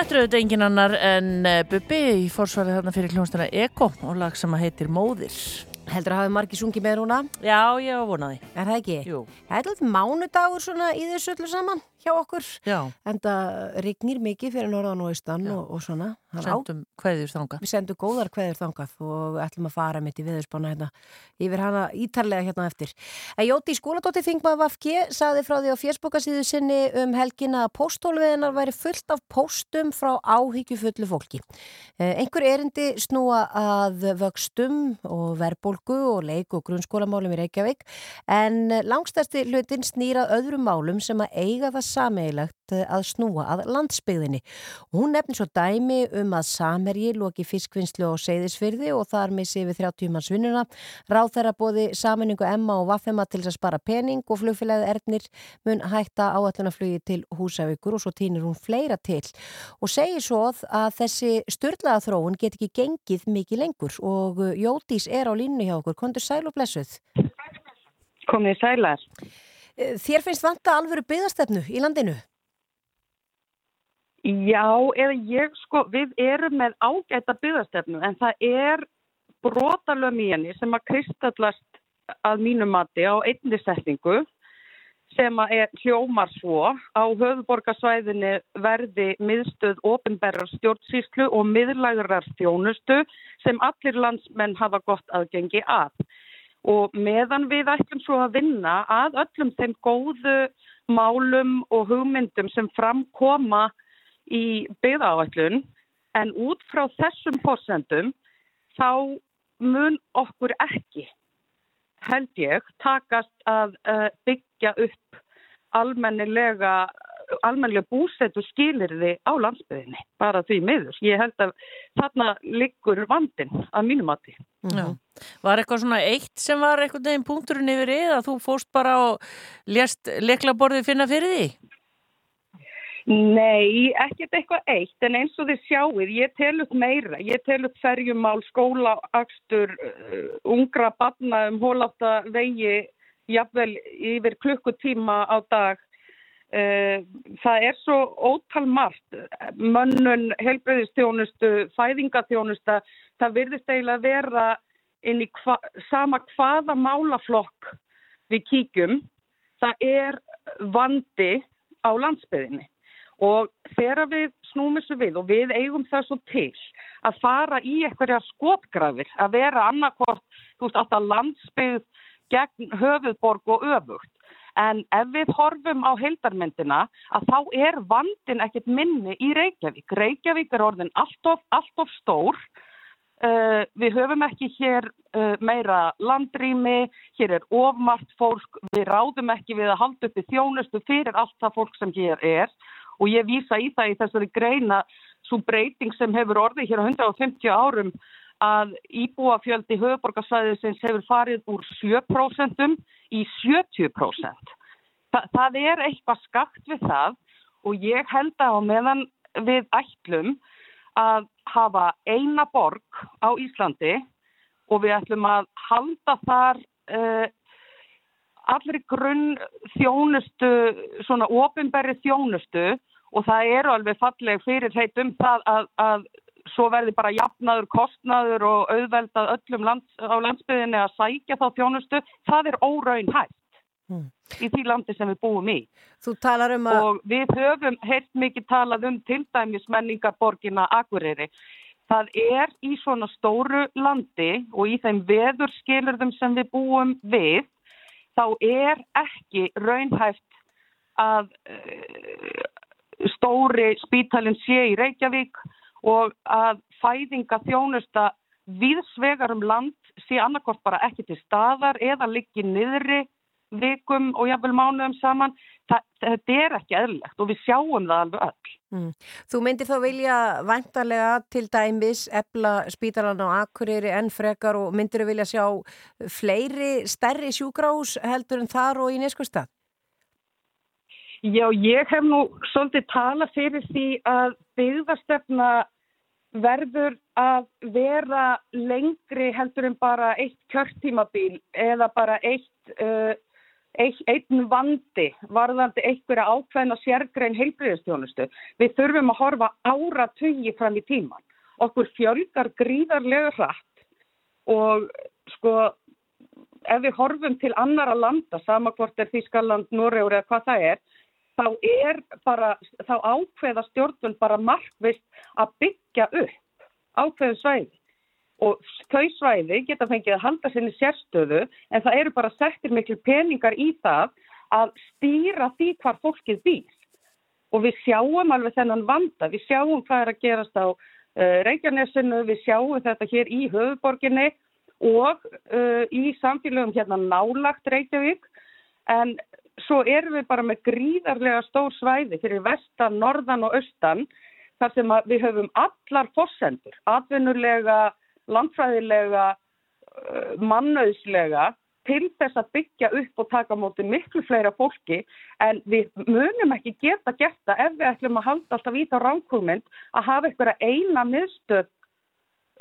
Speaker 3: Þetta eru auðvitað engin annar en eh, Bubbi í fórsvarið þarna fyrir kljónstuna Eko og lag sem að heitir Móðir.
Speaker 2: Heldur að hafi margi sungið með núna?
Speaker 3: Já, ég var vonaði.
Speaker 2: Er það ekki?
Speaker 3: Jú.
Speaker 2: Það er alltaf mánudagur svona í þessu öllu saman hjá okkur.
Speaker 3: Já,
Speaker 2: En það rignir mikið fyrir norðan og austan og, og svona.
Speaker 3: Sendum kveðjur þanga.
Speaker 2: Við sendum góðar kveður þangað og ætlum að fara mitt í viðurspána hérna yfir hana ítarlega hérna eftir. En Jóti Skúladóttir Þingmaður Vafki saði frá því á fjersbókasíðu sinni um helgina að póstólfiðinar væri fullt af póstum frá áhyggjufullu fólki. Eh, Einhver erindi snúa að vöxtum og verðbólgu og leik og grunnskólamálum í Reykjavík en langstæsti hlutin snýrað öðrum málum sem að eiga það sameigilegt að snúa að landsbyggðinni. Hún nefnir svo dæmi um að Samerji loki fiskvinnslu á Seyðisfyrði og þar missi við 30 manns vinnuna. Ráð þeirra bóði saminningu Emma og Vaffema til þess að spara pening og flugfélagið Ernir mun hætta áallunaflugi til Húsavíkur og svo týnir hún fleira til. Og segir svo að þessi störlaða þróun get ekki gengið mikið lengur og Jótís er á línu hjá okkur. Kondur sæl og blessuð.
Speaker 9: Komið sælar.
Speaker 2: Þér finnst vanta alvöru byggðastefnu í landinu?
Speaker 9: Já, eða ég sko, við erum með ágæta byggðastefnu en það er brotalöm í henni sem að kristallast að mínu mati á einni setningu sem að er hljómar svo á höfuborgarsvæðinni verði miðstöð ofinberrar stjórnsýslu og miðlægurar þjónustu sem allir landsmenn hafa gott aðgengi að. Og meðan við ætlum svo að vinna að öllum þeim góðu málum og hugmyndum sem framkoma í byggðaáætlun en út frá þessum fórsendum þá mun okkur ekki held ég takast að uh, byggja upp almennilega almennilega búsetu skilirði á landsbyðinni, bara því miður. Ég held að þarna liggur vandin að mínum mati.
Speaker 3: Já. Var eitthvað svona eitt sem var eitthvað neginn punkturinn yfir í að þú fóst bara og lést leklaborðið finna fyrir því?
Speaker 9: Nei, ekkert eitthvað eitt, en eins og þið sjáið, ég tel upp meira, ég tel upp ferjumál, skóla, akstur, uh, ungra barna um hóláta vegi, jafnvel yfir klukkutíma á dag. Uh, það er svo ótal margt, mönnun, helbreyðistjónustu, fæðingaþjónusta, það virðist eiginlega vera inn í hva, sama hvaða málaflokk við kíkjum, það er vandi á landsbyðinni. Og þegar við snúum þessu við og við eigum það svo til að fara í eitthvað skotgrafir, að vera annarkort, þú veist, alltaf landsbyggð gegn höfuðborg og öfugt. En ef við horfum á heildarmyndina að þá er vandin ekkert minni í Reykjavík. Reykjavík er orðin alltof, alltof stór. Uh, við höfum ekki hér uh, meira landrými, hér er ofmart fólk, við ráðum ekki við að halda upp í þjónustu fyrir allt það fólk sem hér er og ég vísa í það í þessari greina svo breyting sem hefur orðið hér á 150 árum að íbúafjöldi höfuborgarsvæðisins hefur farið úr 7% í 70%. Þa, það er eitthvað skakt við það og ég held að á meðan við ætlum að hafa eina borg á Íslandi og við ætlum að halda þar uh, allri grunn þjónustu, svona ofinberri þjónustu og það eru alveg falleg fyrirheit um það að, að svo verði bara jafnaður, kostnaður og auðveldað öllum lands, á landsbyðinni að sækja þá þjónustu, það er óraun hægt
Speaker 2: Mm.
Speaker 9: í því landi sem við búum í.
Speaker 2: Þú talar um að...
Speaker 9: Og við höfum heilt mikið talað um til dæmis menningarborgina Akureyri. Það er í svona stóru landi og í þeim veðurskilurðum sem við búum við, þá er ekki raunhæft að uh, stóri spítalinn sé í Reykjavík og að fæðinga þjónusta viðsvegar um land sé annarkort bara ekki til staðar eða liggi niðri vikum og jafnvel mánuðum saman. Þa, þetta er ekki eðlilegt og við sjáum það alveg öll.
Speaker 2: Mm. Þú myndir þá vilja væntarlega til dæmis ebla spítalan á Akureyri en frekar og myndir þú vilja sjá fleiri stærri sjúgrás heldur en þar og í neskustad?
Speaker 9: Já, ég hef nú svolítið talað fyrir því að byggðastefna verður að vera lengri heldur en bara eitt kjörtímabil eða bara eitt uh, ein- einn vandi varðandi einhverja ákveðna sérgrein heilbriðistjónustu. Við þurfum að horfa áratugi fram í tíman. Okkur fjölgar gríðarlega hratt og sko ef við horfum til annara landa, sama hvort er Þískaland, Noregur eða hvað það er, þá er bara, þá ákveða stjórnvöld bara markvist að byggja upp ákveðu svæði. Og þau svæði geta fengið að halda sinni sérstöðu en það eru bara settir miklu peningar í það að stýra því hvar fólkið býr. Og við sjáum alveg þennan vanda, við sjáum hvað er að gerast á uh, Reykjanesinu, við sjáum þetta hér í höfuborginni og uh, í samfélögum hérna nálagt Reykjavík. En svo erum við bara með gríðarlega stór svæði fyrir vestan, norðan og austan þar sem við höfum allar fórsendur, atvinnulega, landfræðilega, uh, mannauðslega til þess að byggja upp og taka á móti miklu fleira fólki en við munum ekki geta gert það ef við ætlum að halda alltaf í þá ránkúmynd að hafa einhverja eina miðstöð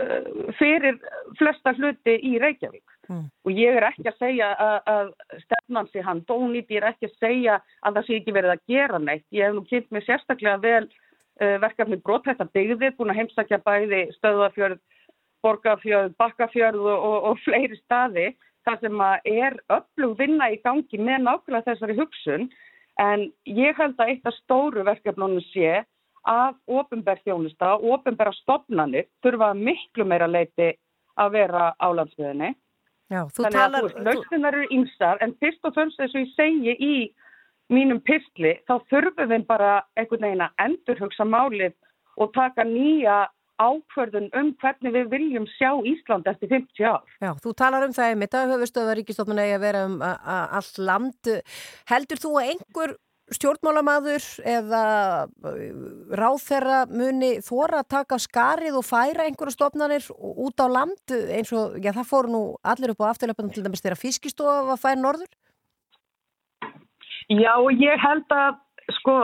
Speaker 9: uh, fyrir flesta hluti í Reykjavík.
Speaker 2: Mm.
Speaker 9: Og ég er ekki að segja að, að stefnan sé hann dónýtt, ég er ekki að segja að það sé ekki verið að gera neitt. Ég hef nú kynnt mig sérstaklega vel uh, verkefni brotthætta byggði, búin að heimsækja bæði stöðafjörð, borgarfjörð, bakkafjörð og, og, og fleiri staði þar sem að er öflug vinna í gangi með nákvæmlega þessari hugsun en ég held að eitt af stóru verkefnunum sé að ofinberð þjónusta, ofinberða stopnanir þurfa miklu meira leiti að vera á landsbyðinni.
Speaker 2: Já, þú
Speaker 9: Þannig að
Speaker 2: talar...
Speaker 9: þú veist, lausninar eru ymsar en fyrst og fremst eins og ég segi í mínum pistli þá þurfum við bara einhvern veginn að endurhugsa málið og taka nýja ákvörðun um hvernig við viljum sjá Ísland eftir 50 ár.
Speaker 2: Já, þú talar um það einmitt að höfustöða ríkistofnun eigi að vera um allt land. Heldur þú að einhver stjórnmálamaður eða uh, ráðherra muni þóra að taka skarið og færa einhverja stofnanir út á land eins og, já það fóru nú allir upp á afturleipanum til dæmis þeirra fiskistofa að færa norður?
Speaker 9: Já, ég held að, sko,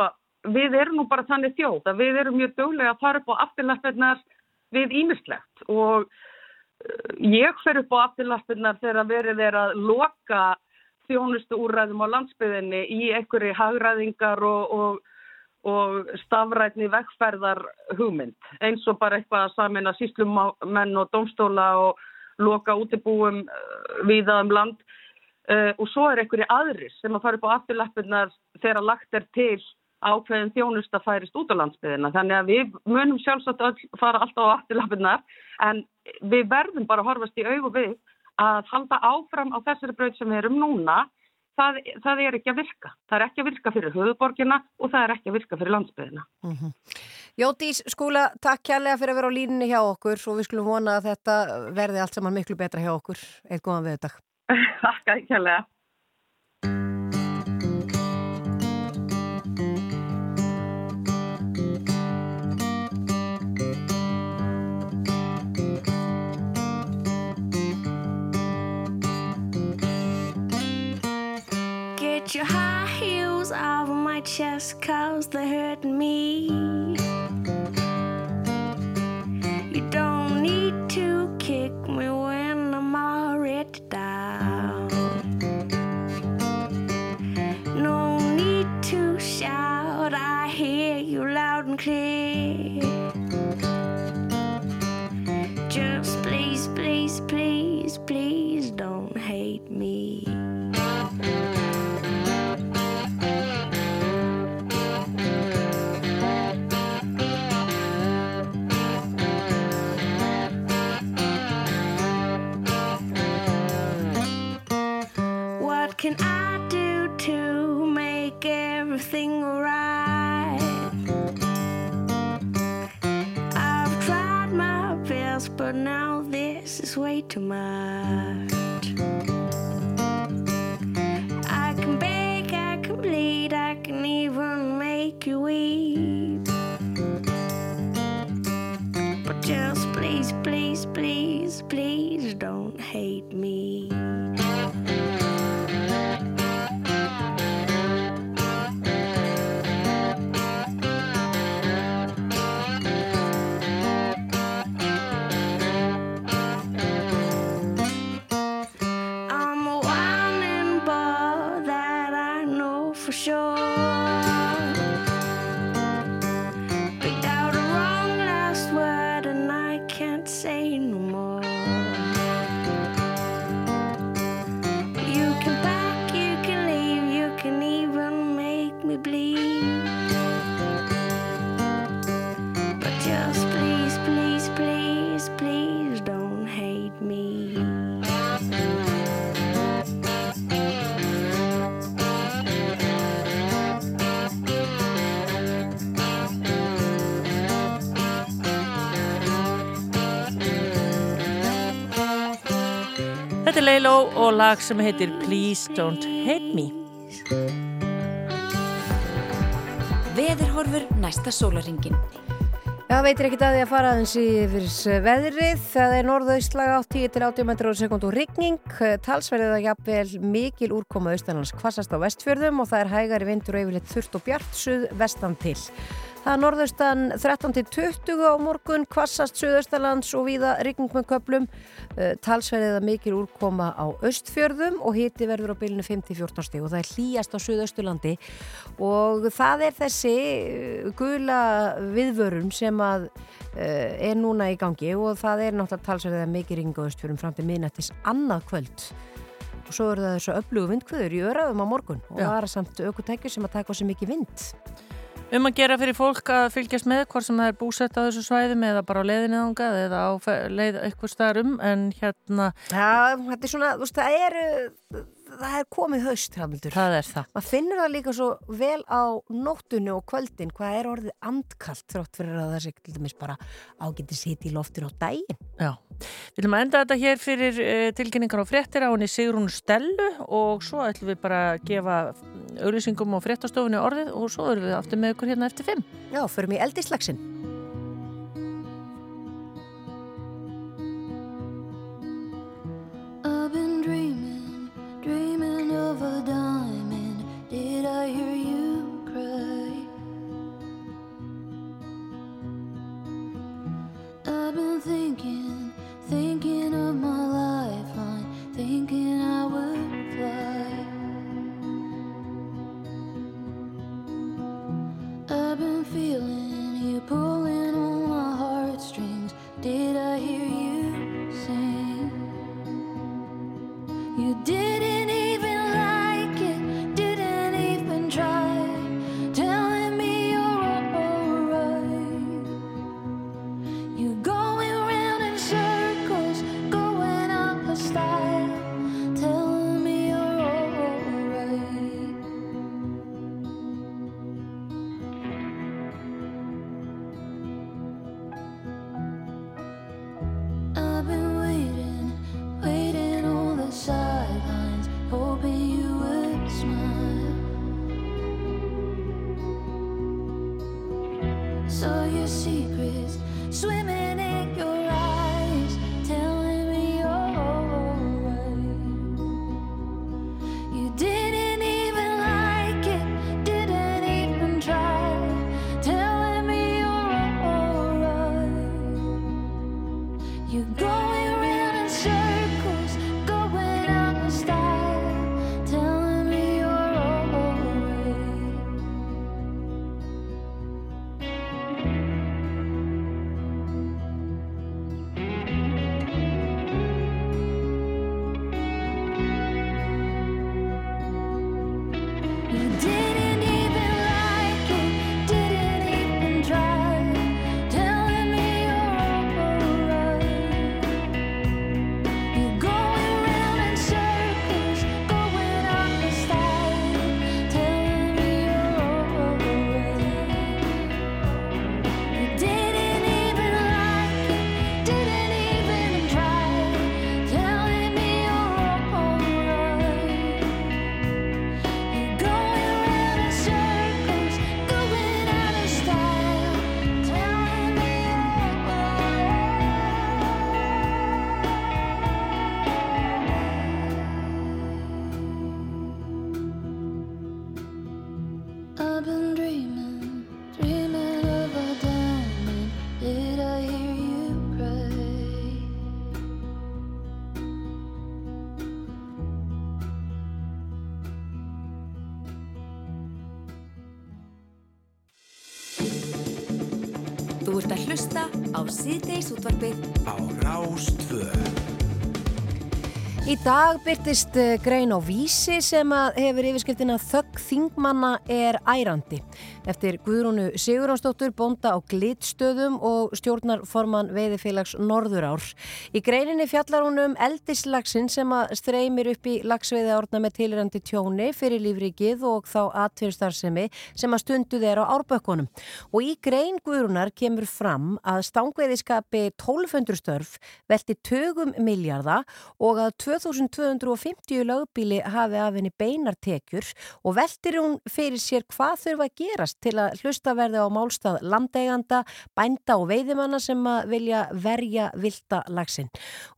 Speaker 9: við erum nú bara þannig þjóð að við erum mjög döglega að fara upp á afturlappirnar við ímislegt og uh, ég fer upp á afturlappirnar þegar verið er að loka þjónustu úrræðum á landsbyðinni í einhverju hagræðingar og, og, og stafrætni vegferðar hugmynd eins og bara eitthvað að samina síslumenn og domstóla og loka útibúum uh, viða um land Uh, og svo er einhverju aðrir sem að fara upp á afturlappirnar þegar lagt er til ákveðin þjónusta færist út á landsbyðina. Þannig að við munum sjálfsagt fara alltaf á afturlappirnar en við verðum bara að horfast í augu við að halda áfram á þessari braut sem við erum núna. Það, það er ekki að virka. Það er ekki að virka fyrir höfuborgina og það er ekki að virka fyrir landsbyðina.
Speaker 2: Jótís skúla, takk kærlega fyrir að vera á línunni hjá okkur og við skulum vona að þetta verði allt saman miklu betra hjá okkur. Eitt góðan viðdag.
Speaker 9: Takk að
Speaker 10: chest, cause they're hurting me. Too much. I can beg, I can bleed, I can even make you weep. But just please, please, please, please don't hate me.
Speaker 3: Leilo og lag sem heitir Please Don't Hate Me.
Speaker 7: Veðurhorfur næsta sólaringin.
Speaker 2: Já, veitir ekki að því að fara aðeins yfir veðrið. Það er norðaustlaga átt 10 til 80 metrar á sekund og rigning. Talsverðið að jafnvel mikil úrkoma austanlands kvassast á vestfjörðum og það er hægari vindur og yfirleitt þurft og bjart suð vestan til. Það er norðaustan 13 til 20 á morgun, kvassast suðaustalands og víða rigning með köplum. Talsverðið að mikil úrkoma á austfjörðum og hiti verður á bylunu 5-14 stíg og það er hlýjast á suðausturlandi og það er þessi eh, gula viðvörun sem að uh, er núna í gangi og það er náttúrulega talsverðið að mikil rigning á austfjörðum fram til miðnættis annað kvöld. Og svo eru það þessu öflugu vindkvöður í öraðum á morgun og það er samt aukutækjur sem að taka á sig mikið vind.
Speaker 3: Um að gera fyrir fólk að fylgjast með hvort sem það er búsett á þessu svæðum eða bara á leiðinni þangað eða á leið eitthvað staðar um en hérna
Speaker 2: Já, þetta er svona, þú veist, það er, uh, það er komið haust, Hafnildur.
Speaker 3: það er það.
Speaker 2: Maður finnur það líka svo vel á nóttunni og kvöldin hvað er orðið andkalt þrótt fyrir að það sé til dæmis bara ágæti sitt í loftur á daginn.
Speaker 3: Já, við viljum að enda þetta hér fyrir uh, tilkynningar og fréttir á henni Sigrún Stellu og svo ætlum við bara að gefa auðlýsingum og fréttastofunni orðið og svo erum við aftur með ykkur hérna eftir fimm.
Speaker 2: Já, förum í eldislagsinn.
Speaker 5: I hear you cry? I've been thinking, thinking of my lifeline, thinking I would fly. I've been feeling you pulling on my heartstrings. Did I hear you sing? You didn't even
Speaker 7: síðdeis útvarpið
Speaker 1: Á Rástvö
Speaker 2: Í dag byrtist eh, grein á vísi sem hefur yfirskriftina Þögg þingmanna er ærandi eftir Guðrúnu Siguránsdóttur, bónda á glitstöðum og stjórnarforman veiðifélags Norðurár. Í greininni fjallar hún um eldislagsin sem að streymir upp í lagsveiði árna með tilrandi tjóni fyrir lífrikið og þá atvinnstarfsemi sem að stunduð er á árbökkunum. Og í grein Guðrúnar kemur fram að stangveiðiskapi 1200 störf velti tögum miljarda og að 2250 lögbíli hafi af henni beinar tekjur og veltir hún fyrir sér hvað þurfa að gerast til að hlusta verði á málstað landeiganda, bænda og veiðimanna sem að vilja verja vilda lagsin.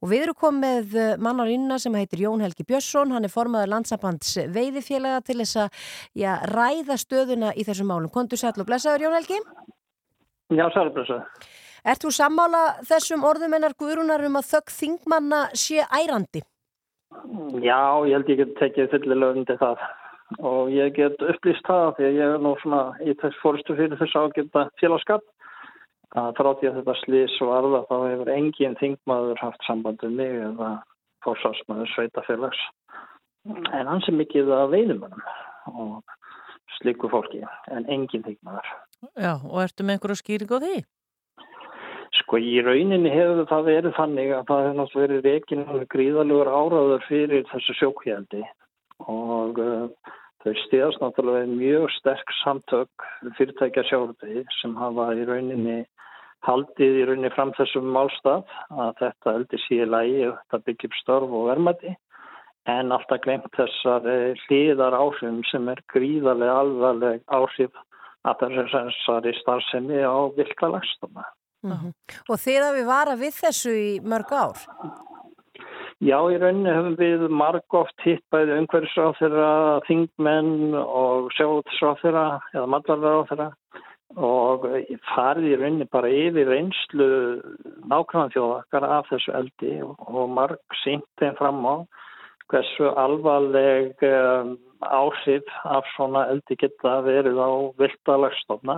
Speaker 2: Og við erum komið mannar inna sem heitir Jón Helgi Björnsson, hann er formaður landsabands veiðifélaga til þess að já, ræða stöðuna í þessum málum. Kondur sætlu og blessaður Jón Helgi?
Speaker 11: Já, sælblösa.
Speaker 2: Ert þú sammála þessum orðum ennar guðrunar um að þögg þingmanna sé ærandi?
Speaker 11: Já, ég held ég get tekið fyllilega undir það og ég get upplýst það því að ég er nú svona í þess fórstu fyrir þess ágæta félagskap að þrátt ég að þetta slís varða þá hefur engin þingmaður haft samband um mig eða fórsásmaður sveitafélags en hans er mikið að veiðumönum og slíku fólki en engin þingmaður.
Speaker 3: Já, og ertu með einhverju skýring á því?
Speaker 11: Sko í rauninni hefur það verið þannig að það hefur náttúrulega verið reygin gríðalugur áraður fyrir þessu sjókjældi og uh, þau stíðast náttúrulega mjög sterk samtök fyrirtækja sjálfði sem hafa í rauninni haldið í rauninni fram þessum málstaf að þetta eldi síði lægi og þetta byggjum störf og vermaði en alltaf glemt þessar hlýðar áhrifum sem er gríðarlega alvarleg áhrif að þessari starfsemi á vilka lagstofna.
Speaker 2: Mm -hmm. Og að við vara við þessu í mörg ár?
Speaker 11: Já, í rauninni hefum við marg oft hitt bæði umhverfisráð þeirra þingmenn og sjáðsráð þeirra eða matlarverðráð þeirra og farið í rauninni bara yfir einslu nákvæmlega þjóðakar af þessu eldi og marg sínt þeim fram á hversu alvarleg um, áhrif af svona eldi geta verið á viltalagstofna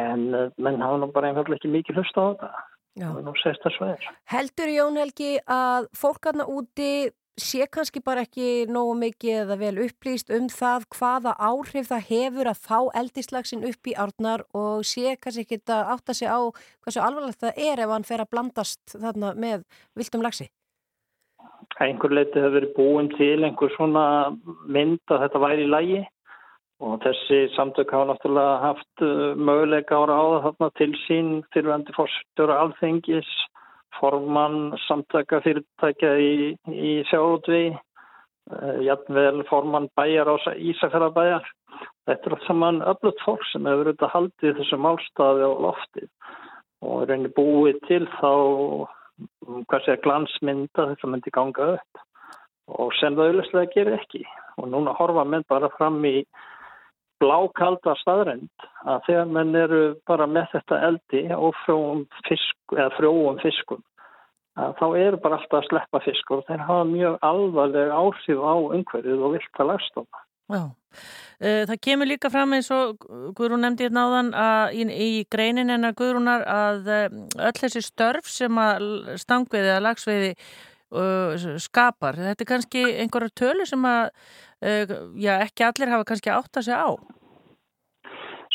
Speaker 11: en uh, menn hafa nú bara einfallega ekki mikið hlusta á þetta
Speaker 2: Heldur Jón Helgi að fólkarna úti sé kannski bara ekki nógu mikið eða vel upplýst um það hvaða áhrif það hefur að fá eldislagsin upp í árnar og sé kannski ekki að átta sig á hversu alvarlegt það er ef hann fer að blandast þarna með viltum lagsi?
Speaker 11: Einhver leiti hefur verið búin til einhver svona mynd að þetta væri í lægi og þessi samtök hafa náttúrulega haft uh, möguleika ára á það þarna til sín fyrirvændi fórstjóra alþengis, formann samtaka fyrirtækja í, í sjárótvi, uh, jafnvel formann bæjar á Ísafjörðabæjar. Þetta er saman öflut fólk sem hefur auðvitað haldið þessu málstafi á loftið og reynir búið til þá hvað sé glansmynda þetta myndi ganga upp og sem það auðvitað gerir ekki og núna horfa menn bara fram í blákalda staðrænt að þegar menn eru bara með þetta eldi og frjóum fisk, frjóum fiskum þá eru bara alltaf að sleppa fiskur og þeir hafa mjög alvarleg áhrif á umhverfið og vilka lagstofa.
Speaker 3: Já, það kemur líka fram eins og Guðrún nefndi hérna áðan að í, í greinin en að Guðrúnar að öll þessi störf sem að stangveiði eða lagsveiði uh, skapar, þetta er kannski einhverja tölu sem að já, ekki allir hafa kannski átt að segja á.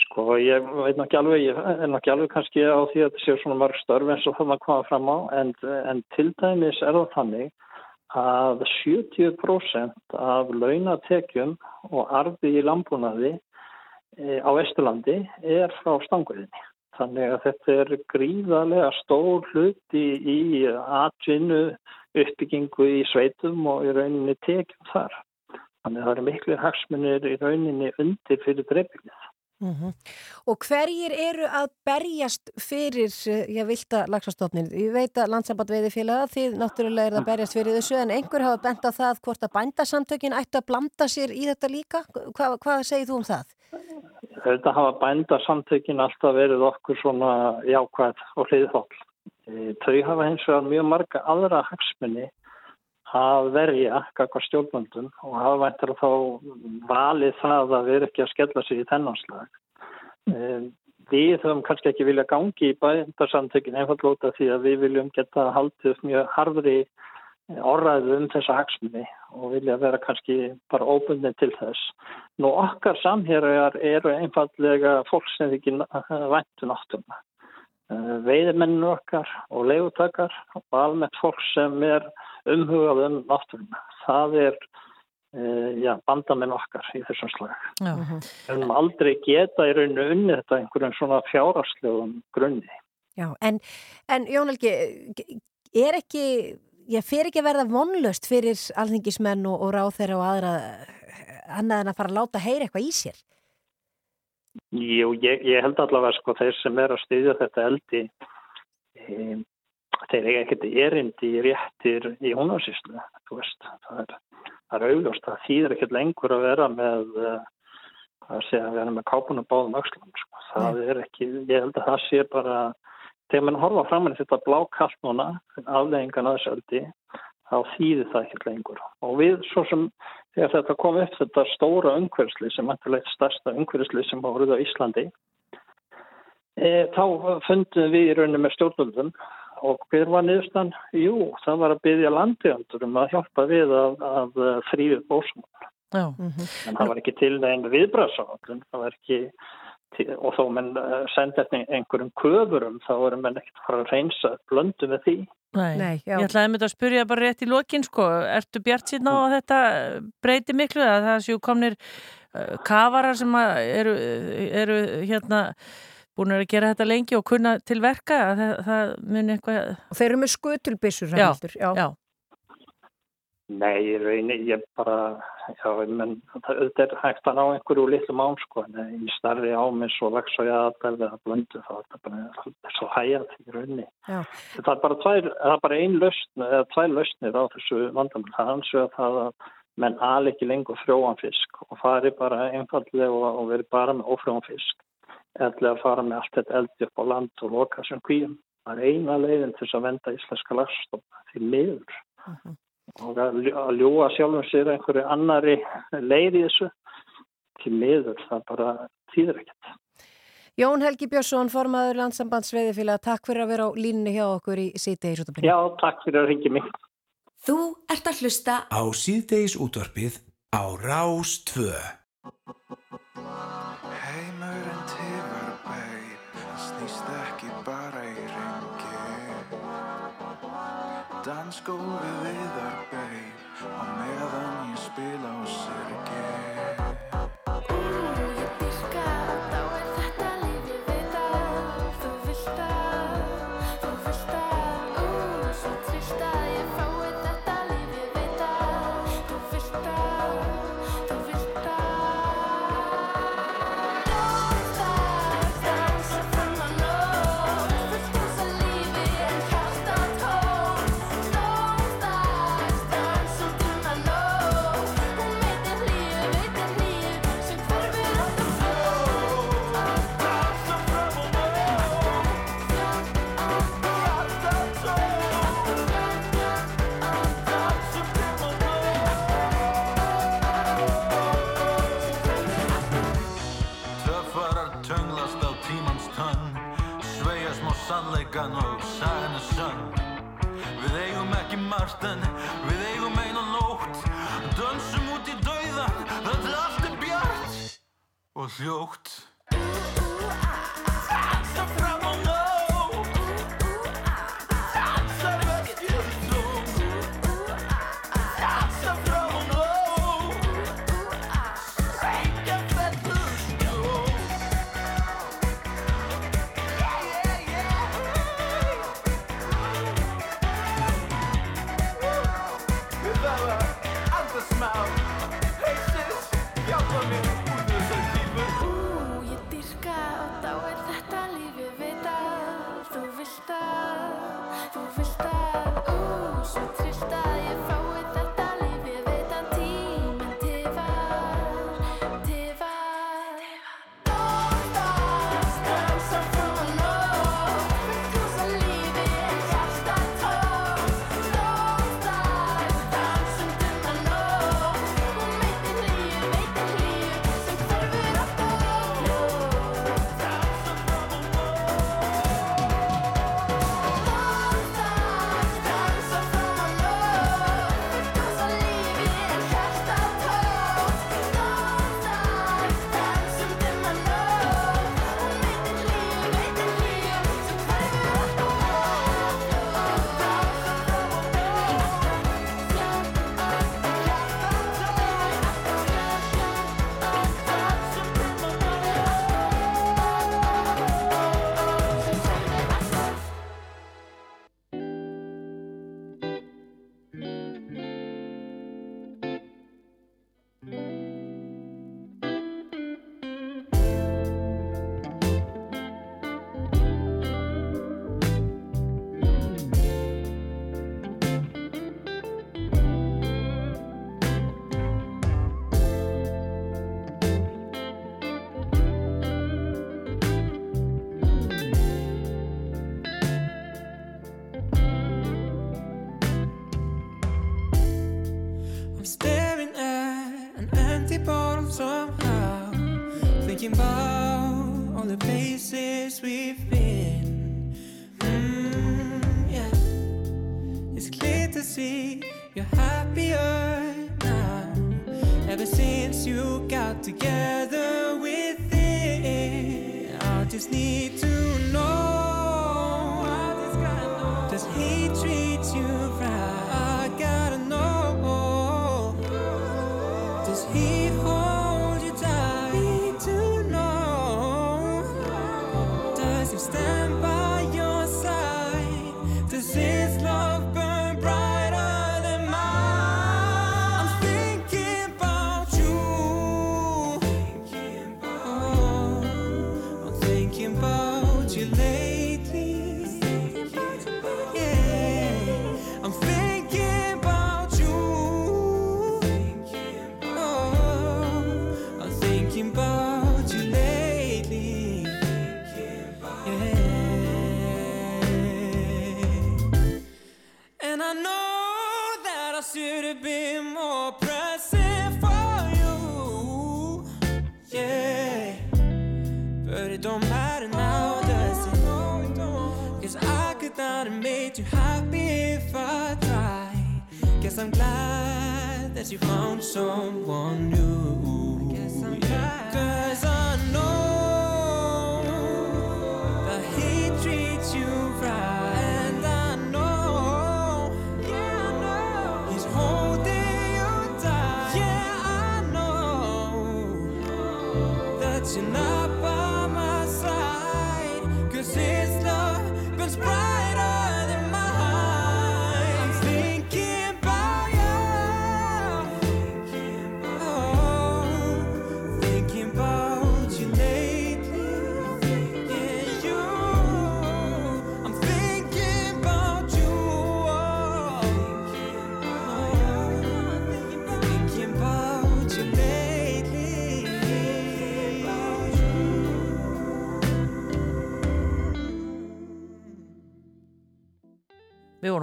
Speaker 11: Sko ég veit nokkið alveg, ég er nokkið alveg kannski á því að þetta séu svona marg störf eins og það maður koma fram á en, en til dæmis er það þannig að 70% af launatekjum og arfi í landbúnaði e, á Vesturlandi er frá stangurðinni. Þannig að þetta er gríðarlega stór hluti í atvinnu uppbyggingu í sveitum og í rauninni tekjum þar. Þannig að það eru miklu hagsmunir í rauninni undir fyrir dreifingið.
Speaker 2: Mm -hmm. Og hverjir eru að berjast fyrir, ég vilt að lagsastofnin, ég veit að landsamband veiði félaga því náttúrulega er það að berjast fyrir þessu en einhver hafa bent á það hvort að bændasamtökin ætti að blanda sér í þetta líka Hva, hvað segir þú um það?
Speaker 11: Þetta hafa bændasamtökin alltaf verið okkur svona jákvæð og hliðhóll þau hafa hins vegar mjög marga aðra hagsmunni að verja kakvar stjórnvöndum og hafa væntar að þá valið það að vera ekki að skella sig í þennanslag. Við höfum kannski ekki vilja gangi í bændarsamtökin einfallóta því að við viljum geta haldið mjög harfri orðræðu um þessa hagsmunni og vilja vera kannski bara óbundin til þess. Nú okkar samhérar eru einfallega fólk sem ekki væntu náttúruna. Veiðmenninu okkar og leiðutakar og almennt fólk sem er umhugað um náttúruna. Það er uh, já, bandamenn okkar í þessum slag. Við höfum aldrei geta í rauninu unni þetta einhverjum svona fjárhagslegum grunni.
Speaker 2: Já, en, en Jón Helgi, er ekki, ég fer ekki að verða vonlöst fyrir alþingismenn og, og ráð þeirra og aðra eh, annað en að fara að láta heyra eitthvað í sér.
Speaker 11: Jú, ég, ég held allavega sko þeir sem er að styðja þetta eldi e, þeir eiga ekkert erindi réttir í húnarsýslu, það er, það er augljóst það þýðir ekkert lengur að vera með uh, að segja að vera með kápunum báðum öxlum, sko. það er ekki ég held að það sé bara þegar mann horfa fram með þetta blákallt núna afleggingan aðsöldi þá þýðir það ekkert lengur. Og við svo sem þegar þetta kom upp þetta stóra umhverfsli sem mæntilegt stærsta umhverfsli sem var orðið á Íslandi e, þá fundum við í rauninni með stjórnvöldum og hver var niðurstan? Jú, það var að byggja landiðandur um að hjálpa við að, að þrýfið bósmál
Speaker 3: Já.
Speaker 11: en það var ekki til einn viðbræðsáallun það var ekki og þó menn uh, senda einhverjum köfurum þá erum menn ekkert að fara að reynsa blöndu með því.
Speaker 3: Nei,
Speaker 2: Nei,
Speaker 3: ég ætlaði að mynda að spyrja bara rétt í lokin sko, ertu bjart síðan á að þetta breyti miklu að það séu komnir uh, kafarar sem að eru, eru hérna búin að gera þetta lengi og kunna til verka að það, það muni eitthvað
Speaker 2: Og þeir eru með skutulbissur.
Speaker 3: Já,
Speaker 2: já,
Speaker 11: Nei, ég raunni, ég bara, já, menn, það er hægt að ná einhverju litlum án, sko, en í starri ámis og vex og jæðabæði að blöndu, þá er það bara það er svo hægjað í raunni.
Speaker 2: Já.
Speaker 11: Það er bara, tvær, það er bara ein lausn, eða tvær lausnir á þessu vandamál. Það hans vegar það að menn al ekki lengur frjóan fisk og fari bara einfallega og, og veri bara með ófrjóan fisk, eða fara með allt þetta eldi upp á land og loka sem kvíum. Það er eina leiðin til þess að venda íslenska lagstof til miður og að ljú- að ljúa sjálfum sér einhverju annari leið í þessu til miður, það bara þýðir ekkert.
Speaker 2: Jón Helgi Björnsson, formaður landsambands veiðifélag, takk fyrir að vera á línni hjá okkur í síðdegi í
Speaker 11: Já, takk fyrir að ringi mig.
Speaker 7: Þú ert að hlusta
Speaker 1: Á síðdeis útvarpið á Rás 2.
Speaker 8: Heimurinn tifar beip, snýst ekki bara í ringi. Dansgólfi viðar
Speaker 12: Og hljótt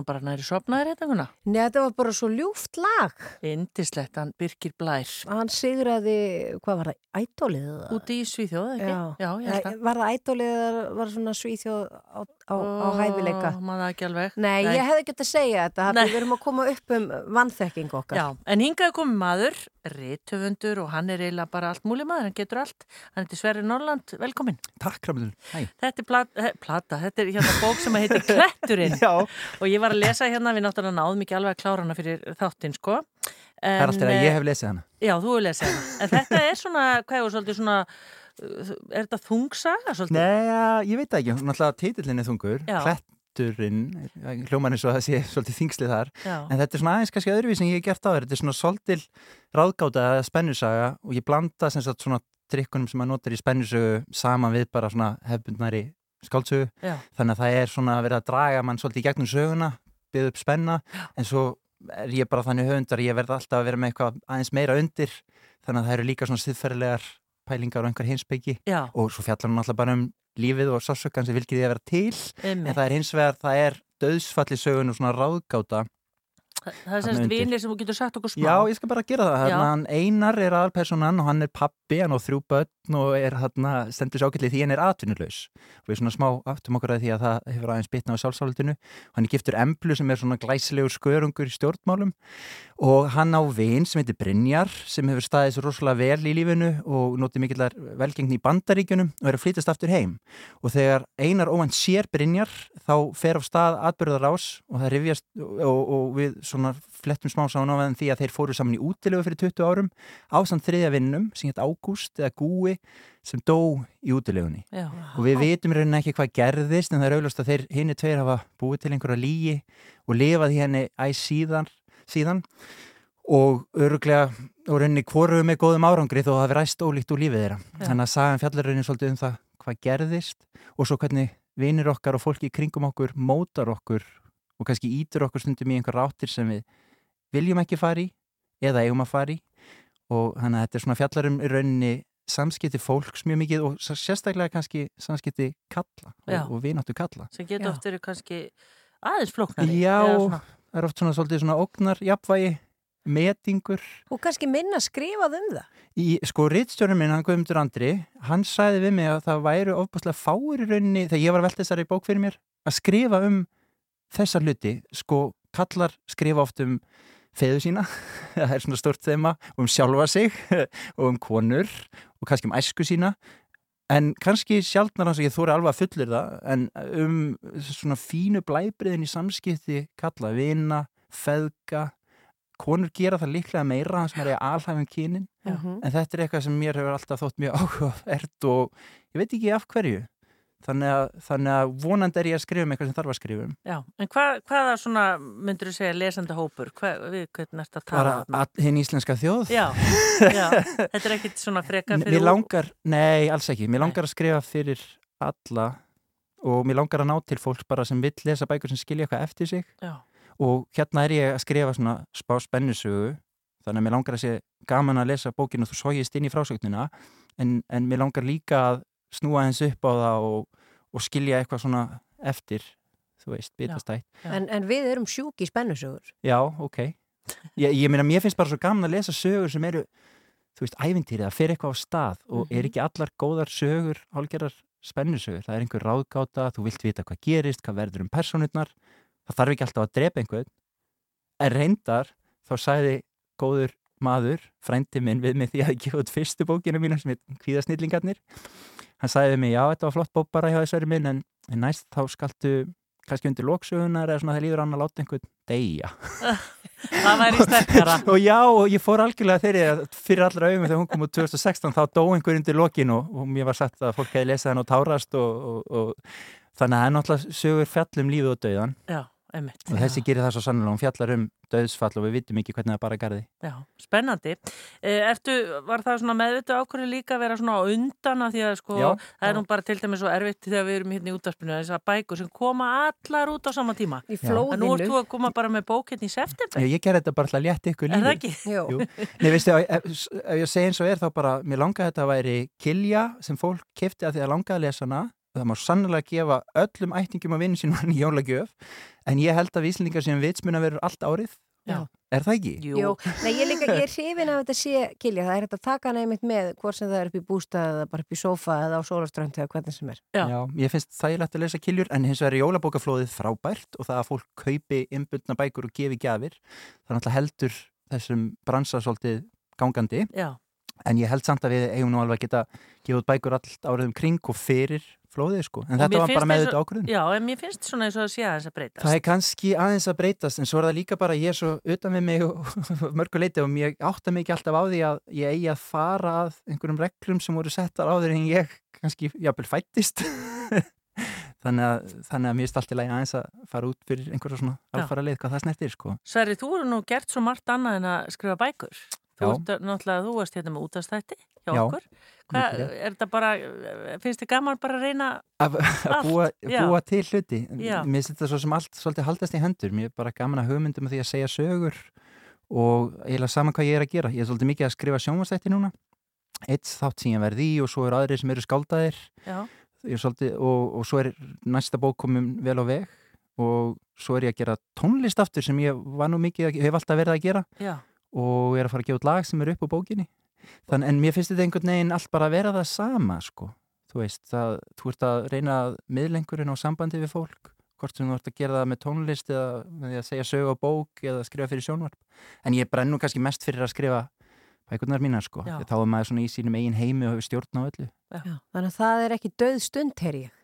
Speaker 3: bara næri sopnaðir hérna hana.
Speaker 2: Nei, þetta var bara svo ljúft lag.
Speaker 3: Indislegt, hann Birkir Blær.
Speaker 2: Hann sigraði, hvað var það, ædólið?
Speaker 3: Úti í Svíþjóð, ekki?
Speaker 2: Já,
Speaker 3: Já, ég held
Speaker 2: Nei,
Speaker 3: það.
Speaker 2: Var það ædólið eða var svona Svíþjóð á, á, á hæfileika?
Speaker 3: Ó, maður ekki alveg.
Speaker 2: Nei, ég hefði gett að segja þetta,
Speaker 3: Nei.
Speaker 2: Nei. við erum að koma upp um vannþekking okkar.
Speaker 3: Já, en hingaði komið maður, rithöfundur og hann er eiginlega bara allt múli maður, hann getur allt. Hann heitir Sverri Norland, velkomin.
Speaker 13: Takk, Ramilur. Hæ.
Speaker 3: Þetta er eh, plata, þetta er hérna bók sem heitir Kletturinn.
Speaker 13: Já.
Speaker 3: Og ég var að lesa hérna, við náttúrulega náðum ekki alveg að klára hana fyrir þáttinn, sko.
Speaker 13: Það er alltaf að
Speaker 3: eh,
Speaker 13: ég hef lesið hana.
Speaker 3: Já, þú hefur lesið hana. En þetta er svona, hvað er svolítið svona, er þetta þungsaga svolítið?
Speaker 13: Nei, ja, ég veit ekki. Náttúrulega titillin er þungur.
Speaker 3: Já.
Speaker 13: Kletturinn, hljóman eins og það sé svolítið þingslið þar.
Speaker 3: Já.
Speaker 13: En þetta er svona aðeins kannski öðruvís en ég hef gert á þér. Þetta er svona svolítil ráðgáta eða spennusaga og ég blanda sem sagt svona trikkunum sem maður notar í spennusögu saman við bara svona hefbundnari skáldsögu. Þannig að það er svona að vera að draga mann svolítið í gegnum söguna, byggða upp spenna, en svo er ég bara þannig höfundar, ég verð alltaf að vera með eitthvað aðeins meira undir, þannig að það eru líka svona siðferðilegar pælingar og einhver hinsbyggi og svo fjallar hann alltaf bara um lífið og sásökan sem vilkið því að vera til
Speaker 3: Einmitt.
Speaker 13: en það er hins vegar, það er döðsfalli sögun og svona ráðgáta
Speaker 3: Það er semst vinir sem þú getur sagt okkur smá.
Speaker 13: Já, ég skal bara gera það. Hann Einar er aðalpersonan og hann er pappi, hann á þrjú börn og er hérna, stendur svo ágætli því hann er atvinnulegs. Og við svona smá aftum okkur að því að það hefur aðeins bitna á sjálfsálutinu. Hann er giftur Emblu sem er svona glæsilegur skörungur í stjórnmálum og hann á vin sem heitir Brynjar sem hefur staðið svo rosalega vel í lífinu og notið mikillar velgengni í bandaríkjunum og er að flytast aftur heim. Og þegar Einar óvænt sér Brynjar þá fer á stað atbyrðarás og það rifjast og, og við svona flettum smá sána á því að þeir fóru saman í útilegu fyrir 20 árum ásamt þriðja vinnum sem heit Ágúst eða Gúi sem dó í útilegunni
Speaker 3: Já.
Speaker 13: og við vitum í rauninni ekki hvað gerðist en það er auðvitað að þeir hinni tveir hafa búið til einhverja lígi og lifað henni æ síðan, síðan og öruglega og rauninni hvoru með góðum árangri þó að það ræst ólíkt úr lífið þeirra
Speaker 3: Já.
Speaker 13: þannig að sagan fjallar rauninni svolítið um það hvað gerðist og svo hvernig vinir okkar og fólki í kringum okkur mótar okkur og kannski ítur okkur stundum í einhver ráttir sem við viljum ekki fara í eða eigum að fara í og þannig að þetta er svona fjallar um í rauninni samskipti fólks mjög mikið og sérstaklega kannski samskipti kalla
Speaker 3: Já.
Speaker 13: og, og vináttu kalla
Speaker 3: Sem getur oft verið kannski aðeins flóknari.
Speaker 13: Já, það er oft svona svolítið svona ógnar jafnvægi metingur
Speaker 2: Og kannski minna skrifað um það.
Speaker 13: í, sko, rittstjórnum minn, hann Guðmundur Andri hann sagði við mig að það væru ofbúslega fáir í rauninni, þegar ég var að velta þessari bók fyrir mér, að skrifa um þessar hluti, sko, kallar skrifa oft um feðu sína það er svona stort þema, og um sjálfa sig og um konur og kannski um æsku sína. En kannski sjaldnar hans að ég þóri alveg að fullir það en um svona fínu blæbriðin í samskipti kalla, vina, feðga konur gera það líklega meira sem er í alhæfum kynin.
Speaker 2: Mhm.
Speaker 13: en þetta er eitthvað sem mér hefur alltaf þótt mjög áhugavert og ég veit ekki af hverju þannig að, þannig að vonandi er ég að skrifa um eitthvað sem þarf að skrifa um
Speaker 3: Já, en hva, hvaða svona, myndur þú segja, lesandi hópur? Hva, við hvernig ert að tala?
Speaker 13: bara
Speaker 3: þarna?
Speaker 13: að- hinn íslenska þjóð
Speaker 3: Já, já, þetta er ekkit svona frekar
Speaker 13: N-
Speaker 3: fyrir
Speaker 13: Mér langar, nei, alls ekki Mér langar að skrifa fyrir alla og mér langar að ná til fólks bara sem vill lesa bækur sem skilja eitthvað eftir sig
Speaker 3: Já.
Speaker 13: og hérna er ég að skrifa svona spá spennusögu þannig að mér langar að sé gaman að lesa bókinu þú sógist inn í frásögnina en, en mér langar líka að snúa hens upp á það og, og skilja eitthvað svona eftir þú veist, bitastætt.
Speaker 2: En, en við erum sjúk í spennusögur.
Speaker 13: Já, ok. Ég, ég meina, mér finnst bara svo gaman að lesa sögur sem eru, þú veist, ævintýrið að fyrir eitthvað á stað og er ekki allar góðar sögur, hálgerar spennusögur. Það er einhver ráðgáta, þú vilt vita hvað gerist hvað verður um personurnar það þarf ekki alltaf að drepa einhvern. En reyndar, þá sagði góður maður, frændi minn við mig því að ég gefa út fyrstu bókina mína sem er kvíðasnillingarnir hann sagði við mig, já, þetta var flott bók bara hjá þessari minn en, en næst þá skaltu kannski undir loksögunar eða svona það líður annað að láta einhvern deyja.
Speaker 3: Það væri sterkara.
Speaker 13: og já, og ég fór algjörlega þeirri fyrir allra augum þegar hún kom úr 2016 þá dó einhver undir lokin og, og mér var sagt að fólk hefði lesað hann og tárast og, og, og þannig að það er náttúrulega sögur fjall um lífið og dauðan
Speaker 3: Já, einmitt.
Speaker 13: og þessi gerir það svo sannlega, hún fjallar um dauðsfall og við vitum ekki hvernig það bara garði
Speaker 3: Já, spennandi. Eh, Ertu, var það svona meðvitu ákvörðu líka að vera svona á undan að því að sko,
Speaker 13: Já,
Speaker 3: það er nú bara til dæmis svo erfitt þegar við erum hérna í útvarpinu þess að bækur sem koma allar út á sama tíma.
Speaker 2: Í
Speaker 13: Já.
Speaker 3: En nú ert þú að koma bara með bók hérna í september.
Speaker 13: Ég, ég ger þetta bara til að létta ykkur
Speaker 3: Er það ekki?
Speaker 2: Jú.
Speaker 13: Nei, veistu, ef, ef ég segi eins og er þá bara, mér langaði þetta að væri kilja sem fólk kefti að því að langaði að lesa hana það má sannlega gefa öllum ættingum að vinna sínum hann í jólagjöf en ég held að víslingar sem vitsmuna verður allt árið
Speaker 3: Já.
Speaker 13: Er það ekki?
Speaker 2: Jú. Nei, ég, líka, ég er hrifin af þetta sé kilja. Það er hægt að taka hann einmitt með hvort sem það er upp í bústað eða bara upp í sófa eða á sólaströnd eða hvernig sem er.
Speaker 3: Já.
Speaker 13: ég finnst þægilegt að lesa kiljur en hins vegar er jólabókaflóðið frábært og það að fólk kaupi innbundna bækur og gefi gjafir það náttúrulega heldur þessum bransa svolítið gangandi
Speaker 3: Já.
Speaker 13: en ég held samt að við eigum nú alveg að geta gefið bækur allt árið um kring og fyrir flóðið sko, en
Speaker 3: Og
Speaker 13: þetta
Speaker 3: mér
Speaker 13: var bara með þetta ákvörðun
Speaker 3: Já, en mér finnst svona eins og að sé að þess að breytast.
Speaker 13: Það er kannski aðeins að breytast en svo er það líka bara ég er svo utan við mig og mörgu leiti og ég átta ekki alltaf á því að ég eigi að fara að einhverjum reglum sem voru settar áður en ég kannski jafnvel fættist þannig að, þannig að mér allt í lagi aðeins að fara út fyrir einhverja svona alfara leið hvað það snertir sko.
Speaker 3: Sverri, þú eru nú gert svo margt annað en að skrifa bækur. Þú ert náttúrulega, þú varst hérna með útastætti hjá
Speaker 13: Já,
Speaker 3: okkur.
Speaker 13: Rétt.
Speaker 3: er þetta bara, finnst þið gaman bara að reyna
Speaker 13: að búa, búa til hluti
Speaker 3: Já.
Speaker 13: mér finnst þetta svo sem allt svolítið haldast í hendur mér er bara gaman að hugmyndum því að segja sögur og eiginlega saman hvað ég er að gera ég er svolítið mikið að skrifa sjónvastætti núna eitt þátt sem ég verði í og svo eru aðrir sem eru skáldaðir. Ég er svolítið, og, og svo er næsta bók komin vel á veg og svo er ég að gera tónlist aftur sem ég var nú mikið, hef alltaf verið að gera
Speaker 3: Já.
Speaker 13: og er að fara að gefa út lag sem er upp á bókinni Þann, en mér finnst þetta einhvern veginn allt bara að vera það sama sko. þú veist, það, þú ert að reyna að miðlengurinn á sambandi við fólk hvort sem þú ert að gera það með tónlist eða með því að segja sög á bók eða skrifa fyrir sjónvarp en ég brenn nú kannski mest fyrir að skrifa bækurnar mínar sko,
Speaker 2: Já.
Speaker 13: þá er maður svona í sínum eigin heimi og hefur stjórn á öllu
Speaker 2: Já. Þannig að það er ekki döð stund, heyr ég.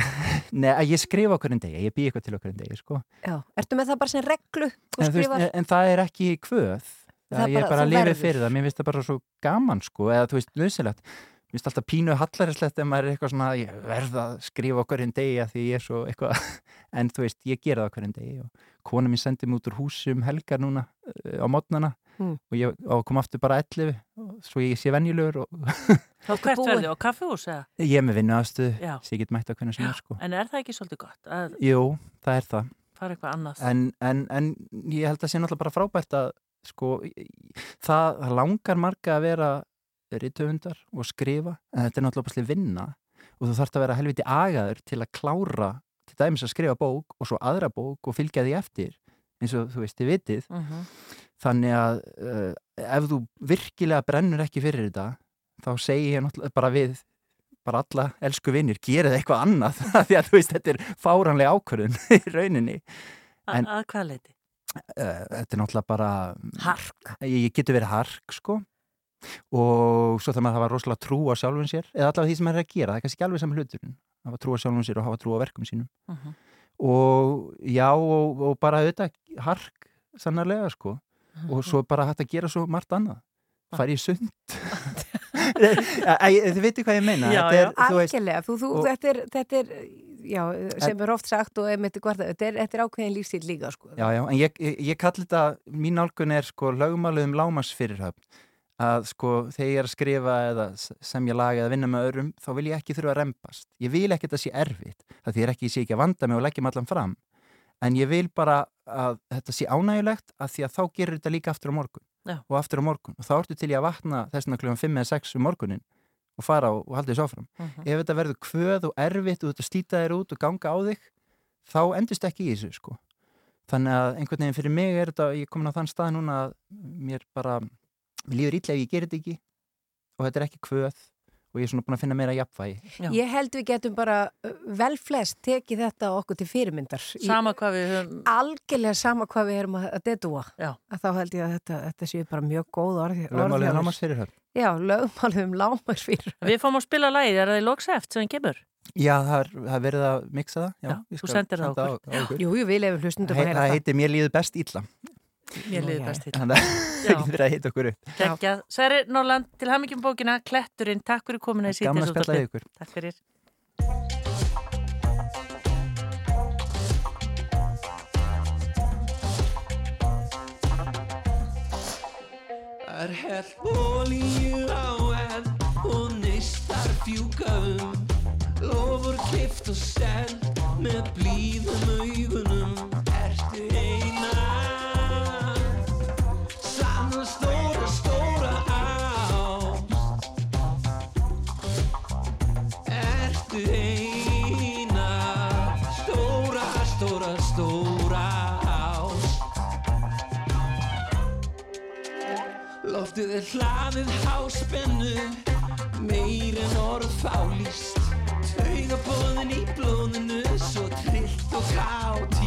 Speaker 13: Nei, að ég skrifa okkur en degi, ég bý eitthvað til okkur en degi sko.
Speaker 2: Já. Ertu með það bara sem reglu?
Speaker 13: En, veist, en það er ekki kvöð
Speaker 2: Það
Speaker 13: það
Speaker 2: er
Speaker 13: ég er
Speaker 2: bara-
Speaker 13: að lifa
Speaker 2: verður.
Speaker 13: fyrir það, mér finnst það bara svo gaman sko, eða þú veist, nöðsilegt mér finnst alltaf pínu hallarinslegt ef maður er eitthvað svona ég verð að skrifa okkur en degi að því ég er svo eitthvað, en þú veist, ég gera það okkur en degi og kona mín sendi mig út úr húsi um helgar núna uh, á mótnana
Speaker 2: Mm.
Speaker 13: og ég á að koma aftur bara 11 og svo ég sé venjulegur og
Speaker 3: hvert verði á kaffehús eða?
Speaker 13: ég er með vinnu aðstöðu
Speaker 3: Já.
Speaker 13: sem ég get mætt að er sko
Speaker 3: En er það ekki svolítið gott að
Speaker 13: Jú, það er það
Speaker 3: fara eitthvað annað?
Speaker 13: en, en, en ég held að sé náttúrulega bara frábært að sko, það, langar marga að vera rithöfundar og skrifa en þetta er náttúrulega bara vinna og þú þarfst að vera helviti agaður til að klára til dæmis að skrifa bók og svo aðra bók og fylgja því eftir eins og þú veist, þið vitið
Speaker 3: Mhm.
Speaker 13: þannig að uh, ef þú virkilega brennur ekki fyrir þetta þá segi ég náttúrulega bara við bara alla elsku vinnir, gerið eitthvað annað því að þú veist, þetta er fáranlega ákvörðun í rauninni
Speaker 3: En, að hvað leiti?
Speaker 13: Uh, þetta er náttúrulega bara
Speaker 3: Hark.
Speaker 13: Ég, ég getur verið hark sko. Og svo það maður hafa rosalega trú á sjálfum sér eða allavega því sem maður er að gera, það er kannski ekki alveg saman hluturinn. Hafa trú á sjálfum sér og hafa trú á verkum sínum.
Speaker 3: Uh -huh.
Speaker 13: og já og, og bara auðvitað hark sannarlega sko. Og svo bara hægt að gera svo margt annað. Fara í sund. Æ, þið veitir hvað ég meina
Speaker 2: Já,
Speaker 13: Þetta er,
Speaker 2: já,
Speaker 13: þú veist,
Speaker 2: algjörlega, þú, þú,
Speaker 13: og-
Speaker 2: þetta, er, þetta er, já, sem er oft sagt og þetta er, þetta er ákveðin lífstíl líka, sko.
Speaker 13: Já, já, en ég, ég, ég kalli þetta, mín nálgun er sko lögmálið um lámasfyrirhöfn að sko þegar ég er að skrifa eða s- semja lag eða vinna með öðrum þá vil ég ekki þurfa að rempast. Ég vil ekki að þetta sé erfitt. Það því er ekki, ég sé ekki að vanda mig og leggja allan fram. En ég vil bara að þetta sé ánægulegt að því að þá gerir þetta líka aftur á morgun
Speaker 3: Já.
Speaker 13: og aftur á morgun og þá ertu til ég að vakna þessna klukkan 5 eða 6 um morgunin og fara og, og halda þessu áfram.
Speaker 3: Mhm.
Speaker 13: Ef þetta verður kvöð og erfitt og þetta slíta þér út og ganga á þig þá endist ekki í þessu sko. Þannig að einhvern veginn fyrir mig er þetta, ég er komin á þann stað núna að mér bara, mér líður illa ef ég gerir þetta ekki og þetta er ekki kvöð og ég er svona búin að finna meira jafnvægi.
Speaker 2: Ég held við getum bara uh, vel flest tekið þetta okkur til fyrirmyndar.
Speaker 3: Sama hvað við höfum
Speaker 2: Algjörlega sama hvað við erum að, dedúa.
Speaker 3: Já.
Speaker 2: Að þá held ég að þetta, þetta séu bara mjög góð orð.
Speaker 13: Lögmálið
Speaker 2: orð
Speaker 13: um
Speaker 2: hjá þér.
Speaker 13: lágmarksfyrirhöfn.
Speaker 2: Já, lögmálið um lágmarsfyrir.
Speaker 3: Við fáum að spila lagið, er það í lokseft sem kemur?
Speaker 13: Já, það er, það er verið að mixa það. Já,
Speaker 3: Já, þú sendir það okkur.
Speaker 2: Jú, jú, við lefum hlustundum
Speaker 13: Það
Speaker 2: að heyra
Speaker 13: það
Speaker 2: það.
Speaker 13: heitir Mér líður best illa.
Speaker 3: Mér liður best til.
Speaker 13: Þannig að það getur að heita okkur upp.
Speaker 3: Kekjað. Sverri Norland, til hamingjum bókina, Kletturinn, takk fyrir komuna í
Speaker 13: Gaman að
Speaker 3: síðan
Speaker 13: spjalla við ykkur.
Speaker 3: Takk fyrir.
Speaker 14: Það er hell olíu á eld og neistar fjúka um Lofur kift og seld með blíðum augunum Ertu eina Er hlaðið háspennu Meir en orð fálýst Taugabóðin í blóðinu Svo trillt og káttís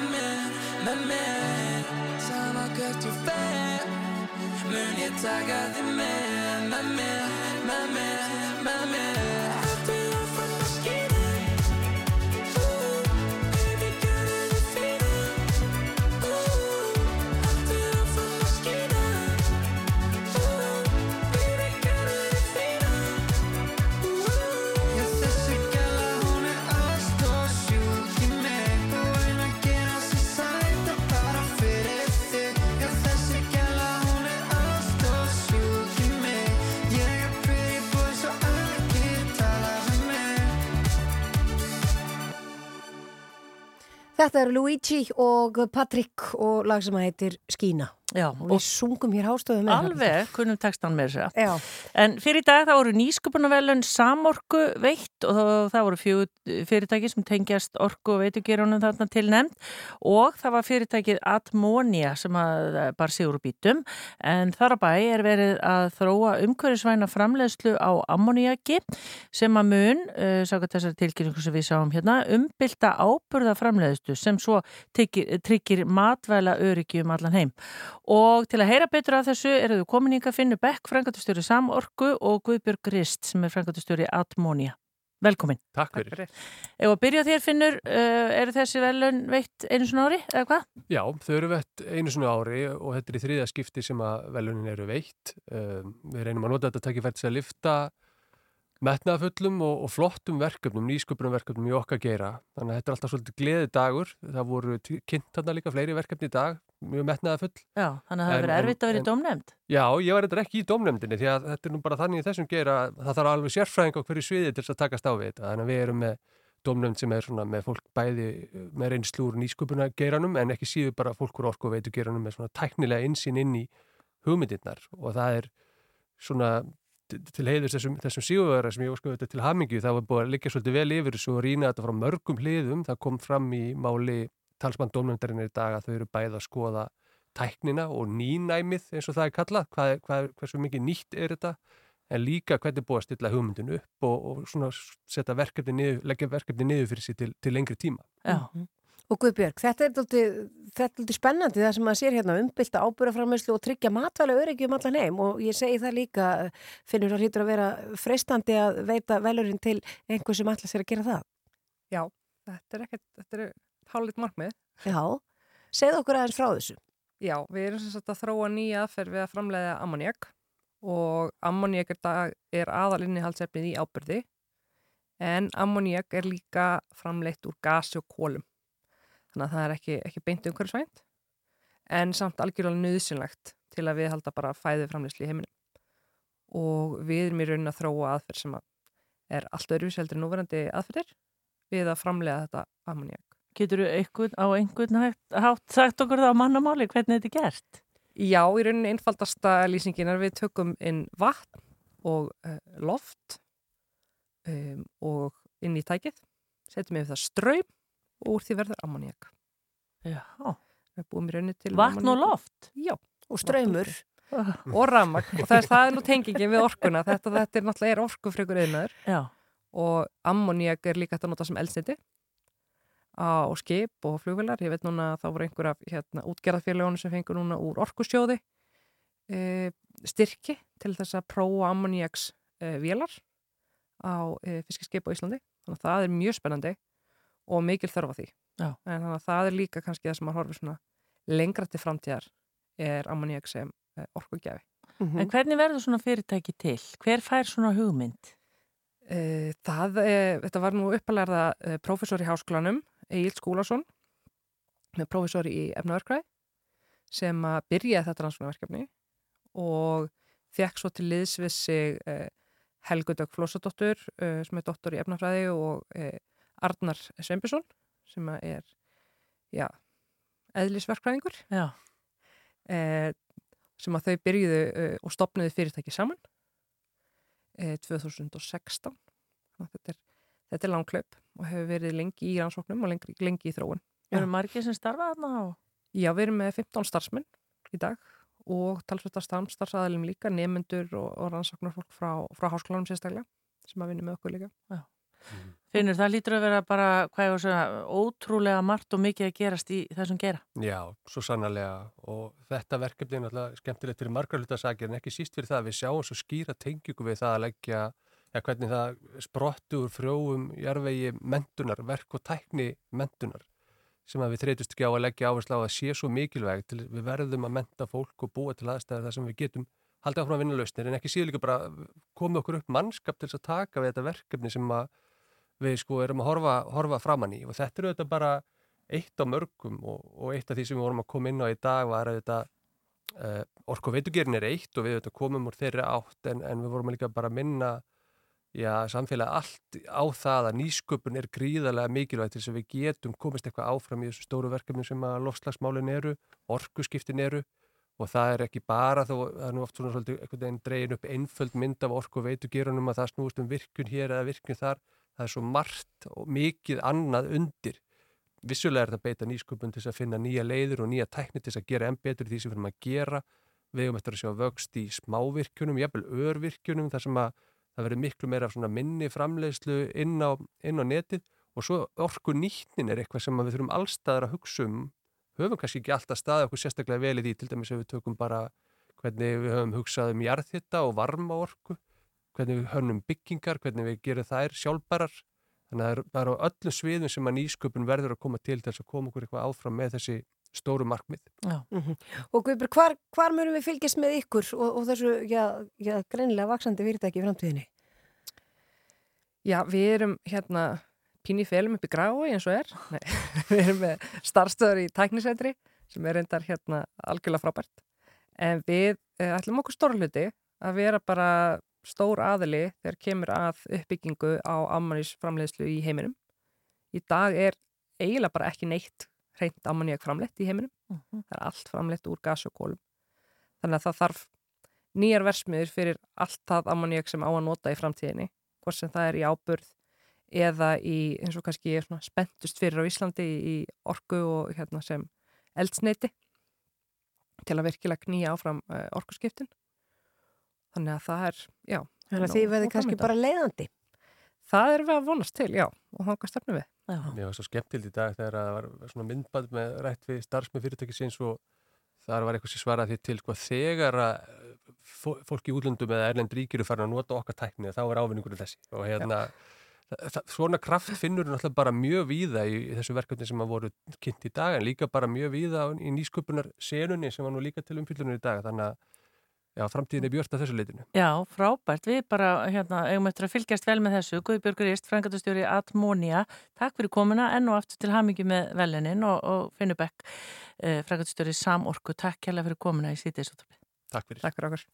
Speaker 14: með mér, með mér. Sama hvert ég fer, mun ég taka þig með, með mér, með mér, með mér.
Speaker 2: Þetta eru Luigi og Patrick og lag sem heitir Skína.
Speaker 3: Já,
Speaker 2: og við sungum hér hástöðu með
Speaker 3: Alveg, kunnum textan með þess
Speaker 2: Já.
Speaker 3: En fyrir dag þá voru nýsköpunarvelun Samorku veitt og það, það voru fyrirtæki sem tengjast orku og veitugerunum þarna til nefnd og það var fyrirtækið Atmonia sem að bar sig úr bítum. En þar að bæ er verið að þróa umhverfisvæna framleiðslu á ammoniaki sem að mun, uh, sákat þessari tilkynningu sem við sáum hérna, umbylta áburða framleiðslu sem svo tryggir, matvæla öryggi um allan heim Og til að heyra betur af þessu eru þau komin ykkar Finnur Beck, frangatustjóri Samorku og Guðbjörg Grist sem er frangatustjóri Atmonia. Velkomin.
Speaker 15: Takk fyrir.
Speaker 3: Ef að byrja þér Finnur, uh, eru þessi velun veitt einu svona ári eða hvað?
Speaker 15: Já, þau eru veitt einu svona ári og þetta er í þriðja skipti sem að velunin eru veitt. Um, við reynum að nota þetta takkifært til að lifta metnaðafullum og, og flottum verkefnum, nýsköpunum verkefnum í okkar geira. Þannig að þetta er alltaf svolítið gleði dagur. Það voru kynnt þarna líka fleiri verkefni í dag, mjög metnaðafull.
Speaker 3: Já, þannig að það hefur verið erfitt að vera í dómnefnd.
Speaker 15: Já, ég var eitthvað ekki í dómnefndinni því að þetta er nú bara þannig í þessum geira að það þarf alveg sérfræðing á hverju sviði til þess að takast á við þetta. Þannig að við erum með dómnefnd sem er svona með fólk bæði eh, með reynslu úr nýsköpuna geiranum en ekki síður bara fólk úr orku og veitu geiranum með svona tæknilega insýn inn í hugmyndirnar og það er svona til heiðurs þessum, þessum síguverðar sem ég sko þetta til hamingju, það var búið að liggja svolítið vel yfir þessu og rýna þetta frá mörgum hliðum, það kom fram í máli talsmann dómnefndarinnar í dag að þau eru bæði að skoða tæknina og nýnæmið eins og það er kallað, hvað, er- hvað, er- hversu mikið nýtt er þetta, en líka hvernig er búið að stilla hugmyndinu upp og, og svona setja verkefni niður, leggja verkefni niður fyrir sig til, til lengri tíma.
Speaker 3: Já.
Speaker 2: Og Guðbjörg, þetta er dálítið spennandi það sem maður sér hérna umbylta ábúraframleyslu og tryggja matvæla öryggi um allan heim og ég segi það líka, finnur það hlýtur að vera freistandi að veita velurinn til einhver sem allar sér að gera það.
Speaker 16: Já, þetta er ekkert, þetta er hálfleitt markmið.
Speaker 2: Já, segð okkur aðeins frá þessu.
Speaker 16: Já, við erum sem sagt að þróa nýja aðferð við að framleiða ammoniak og ammoniak er, er aðalinni haldsefnið í ábyrði en ammoniak er líka framleitt úr gasi og kólum. Þannig að það er ekki, ekki beint umhverfisvænt en samt algjörlega nöðsynlegt til að við halda bara fæðu framleyslu í heiminum. Og við erum í raunin að þróa aðferð sem að er allt öðruvíseldur núverandi aðferðir við að framleiða þetta ammoniak.
Speaker 3: Getur þú á einhvern hátt sagt okkur það á mannamáli hvernig þetta er gert?
Speaker 16: Já, í rauninni einfaldasta lýsingin er við tökum inn vatn og uh, loft um, og inn í tækið, setjum yfir það ströym og úr því verður ammoniak.
Speaker 3: Já.
Speaker 16: Við búum í rauninni til
Speaker 3: Vatn og loft?
Speaker 16: Já.
Speaker 2: Og straumur.
Speaker 16: og rammag. Og það er, það er nú tengingin við orkuna. Þetta, þetta er náttúrulega er orkufrekur yðnaður.
Speaker 3: Já.
Speaker 16: Og ammoniak er líka hægt að nota sem eldsniti á skip og flugvilar. Ég veit núna að það voru einhver af hérna, útgerðafélagunum sem fengur núna úr orkusjóði e, styrki til þess að prófa ammoniaks e, vélar á e, fiskiskip á Íslandi. Þannig að það er mjög spennandi og mikil þörfa því.
Speaker 3: Já.
Speaker 16: En þannig að það er líka kannski það sem maður horfir svona lengra til framtíðar er ammoniak sem e, orkugjafi.
Speaker 3: En hvernig verður svona fyrirtæki til? Hver fær svona hugmynd?
Speaker 16: E, það, e, þetta var nú uppalega e, prófessor í háskólanum, Egil Skúlason, prófessor í efnaverkvæði, sem að byrja þetta rannsóknarverkefni og fekk svo til liðs við sig Helgu Dögg Flósadóttur, sem er doktor í efnafræði og Arnar Sveinbjörnsson, sem að er, já, eðlisverkfræðingur.
Speaker 3: Já.
Speaker 16: E, sem að þau byrjuðu e, og stopnuðu fyrirtæki saman e, 2016 þetta er, þetta er langklaup og hefur verið lengi í rannsóknum og lengi, lengi í þróun
Speaker 3: Eru margir sem starfa þarna á?
Speaker 16: Já, við erum með 15 starfsmenn í dag og talsvölda starfstarfsaðalum líka nefnendur og, og rannsóknarfólk frá, frá háskólanum sérstaklega sem að vinna með okkur líka
Speaker 3: Já. Finnur, það lítur að vera bara hvað ég var að segja, ótrúlega margt og mikið að gerast í þessum gera.
Speaker 15: Já, svo sannarlega og þetta verkefni er náttúrulega skemmtilegt fyrir margar hlutasakir en ekki síst fyrir það að við sjáum svo skýra tengjúku við það að leggja, ja, hvernig það sprottu úr frjóum jarvegi mentunar, verk og tækni mentunar sem að við þreytust ekki á að leggja áherslu á að sé svo mikilvæg til við verðum að menta fólk og búa til aðstæða þar sem við getum haldið áfram að vinna lausnir en ekki síður líka bara komið okkur upp mannskap til þess að taka við þetta verkefni sem að við sko erum að horfa, horfa framann í. Og þetta eru þetta bara eitt á mörgum og, og eitt af því sem við vorum að koma inn á í dag var þetta uh, orku veitugerin er eitt og við þetta komum úr þeirri átt en, en við vorum líka bara að minna já, samfélagi allt á það að nýsköpun er gríðarlega mikilvægt til þess að við getum komist eitthvað áfram í þessu stóru verkefni sem að lofslagsmálin eru, orkuskiptin eru. Og það er ekki bara þó, það er nú oft svona svolítið einhvern veginn dregin upp einföld mynd af orku veitugerunum að það snúist um virkun hér eða virkun þar það er svo margt og mikið annað undir. Vissulega er þetta beita nýsköpun til að finna nýja leiður og nýja tækni til að gera enn betur því sem við erum að gera. Við hefum eftir að sjá vöxt í smávirkjunum, jafnvel örvirkjunum, þar sem að það verður miklu meira af minni framleiðslu inn á, inn á netið og svo orku nýtnin er eitthvað sem við þurfum allstaðar að hugsa um. Höfum kannski ekki alltaf staðið okkur sérstaklega vel í því, til dæmis ef við tökum bara hvernig við höfum hugsað um jarðhitta og varma orku hvernig við hönnum byggingar, hvernig við gerum þær sjálfbarar. Þannig að það er á öllum sviðum sem að nýsköpun verður að koma til þess að koma okkur eitthvað áfram með þessi stóru markmið.
Speaker 2: Mm -hmm. Og Guðbjörg, hvar, hvar mörgum við fylgjast með ykkur og, og þessu já, já, greinilega vaksandi fyrirtæki í framtíðinni?
Speaker 16: Já, við erum hérna pín í felum upp í grái eins og er. Nei, við erum með starfstöður í tæknisætri sem er reyndar hérna algjörlega frábært. En við eh, ætlum okkur stórluti að vera bara stór aðili þegar kemur að uppbyggingu á ammonísframleiðslu í heiminum. Í dag er eiginlega bara ekki neitt hreint ammoníak framleitt í heiminum. Uh -huh. Það er allt framleitt úr gas og kólum. Þannig að það þarf nýjar versmiður fyrir allt það ammoníak sem á að nota í framtíðinni. Hvort sem það er í áburð eða í, eins og kannski spentust fyrir á Íslandi í, orgu og hérna, sem eldsneiti til að virkilega knýja áfram uh, orkuskiptin. Þannig að það er, já.
Speaker 2: Þannig að því verði kannski bara leiðandi.
Speaker 16: Það er við að vonast til, já, og þá hvað stefnum við.
Speaker 15: Já, það var svo skemmtild í dag þegar það var svona myndband með rætt við starfsmið fyrirtækisins og þar var eitthvað sem svaraði því til sko þegar að fólk í útlöndum eða erlend ríkir er farin að nota okkar tækni þá er ávinningur þessi og hérna svona kraft finnur náttúrulega bara mjög víða í, í þessu verkefni sem að voru kynnt í dag en líka bara mjög víða í nýsköpunar senunni sem var nú líka til umfyllunum í dag þannig að Já, framtíðin er björnt að þessu leitinu.
Speaker 3: Já, frábært. Við bara, hérna, eigum eftir að fylgjast vel með þessu. Guðbjörgur Íst, frangatustjóri Atmónia. Takk fyrir komuna, enn og aftur til hamingi með velinin og, og Finnubekk, eh, frangatustjóri Samorku. Takk kærlega fyrir komuna í sítið.
Speaker 15: Takk fyrir.
Speaker 16: Takk fyrir okkur.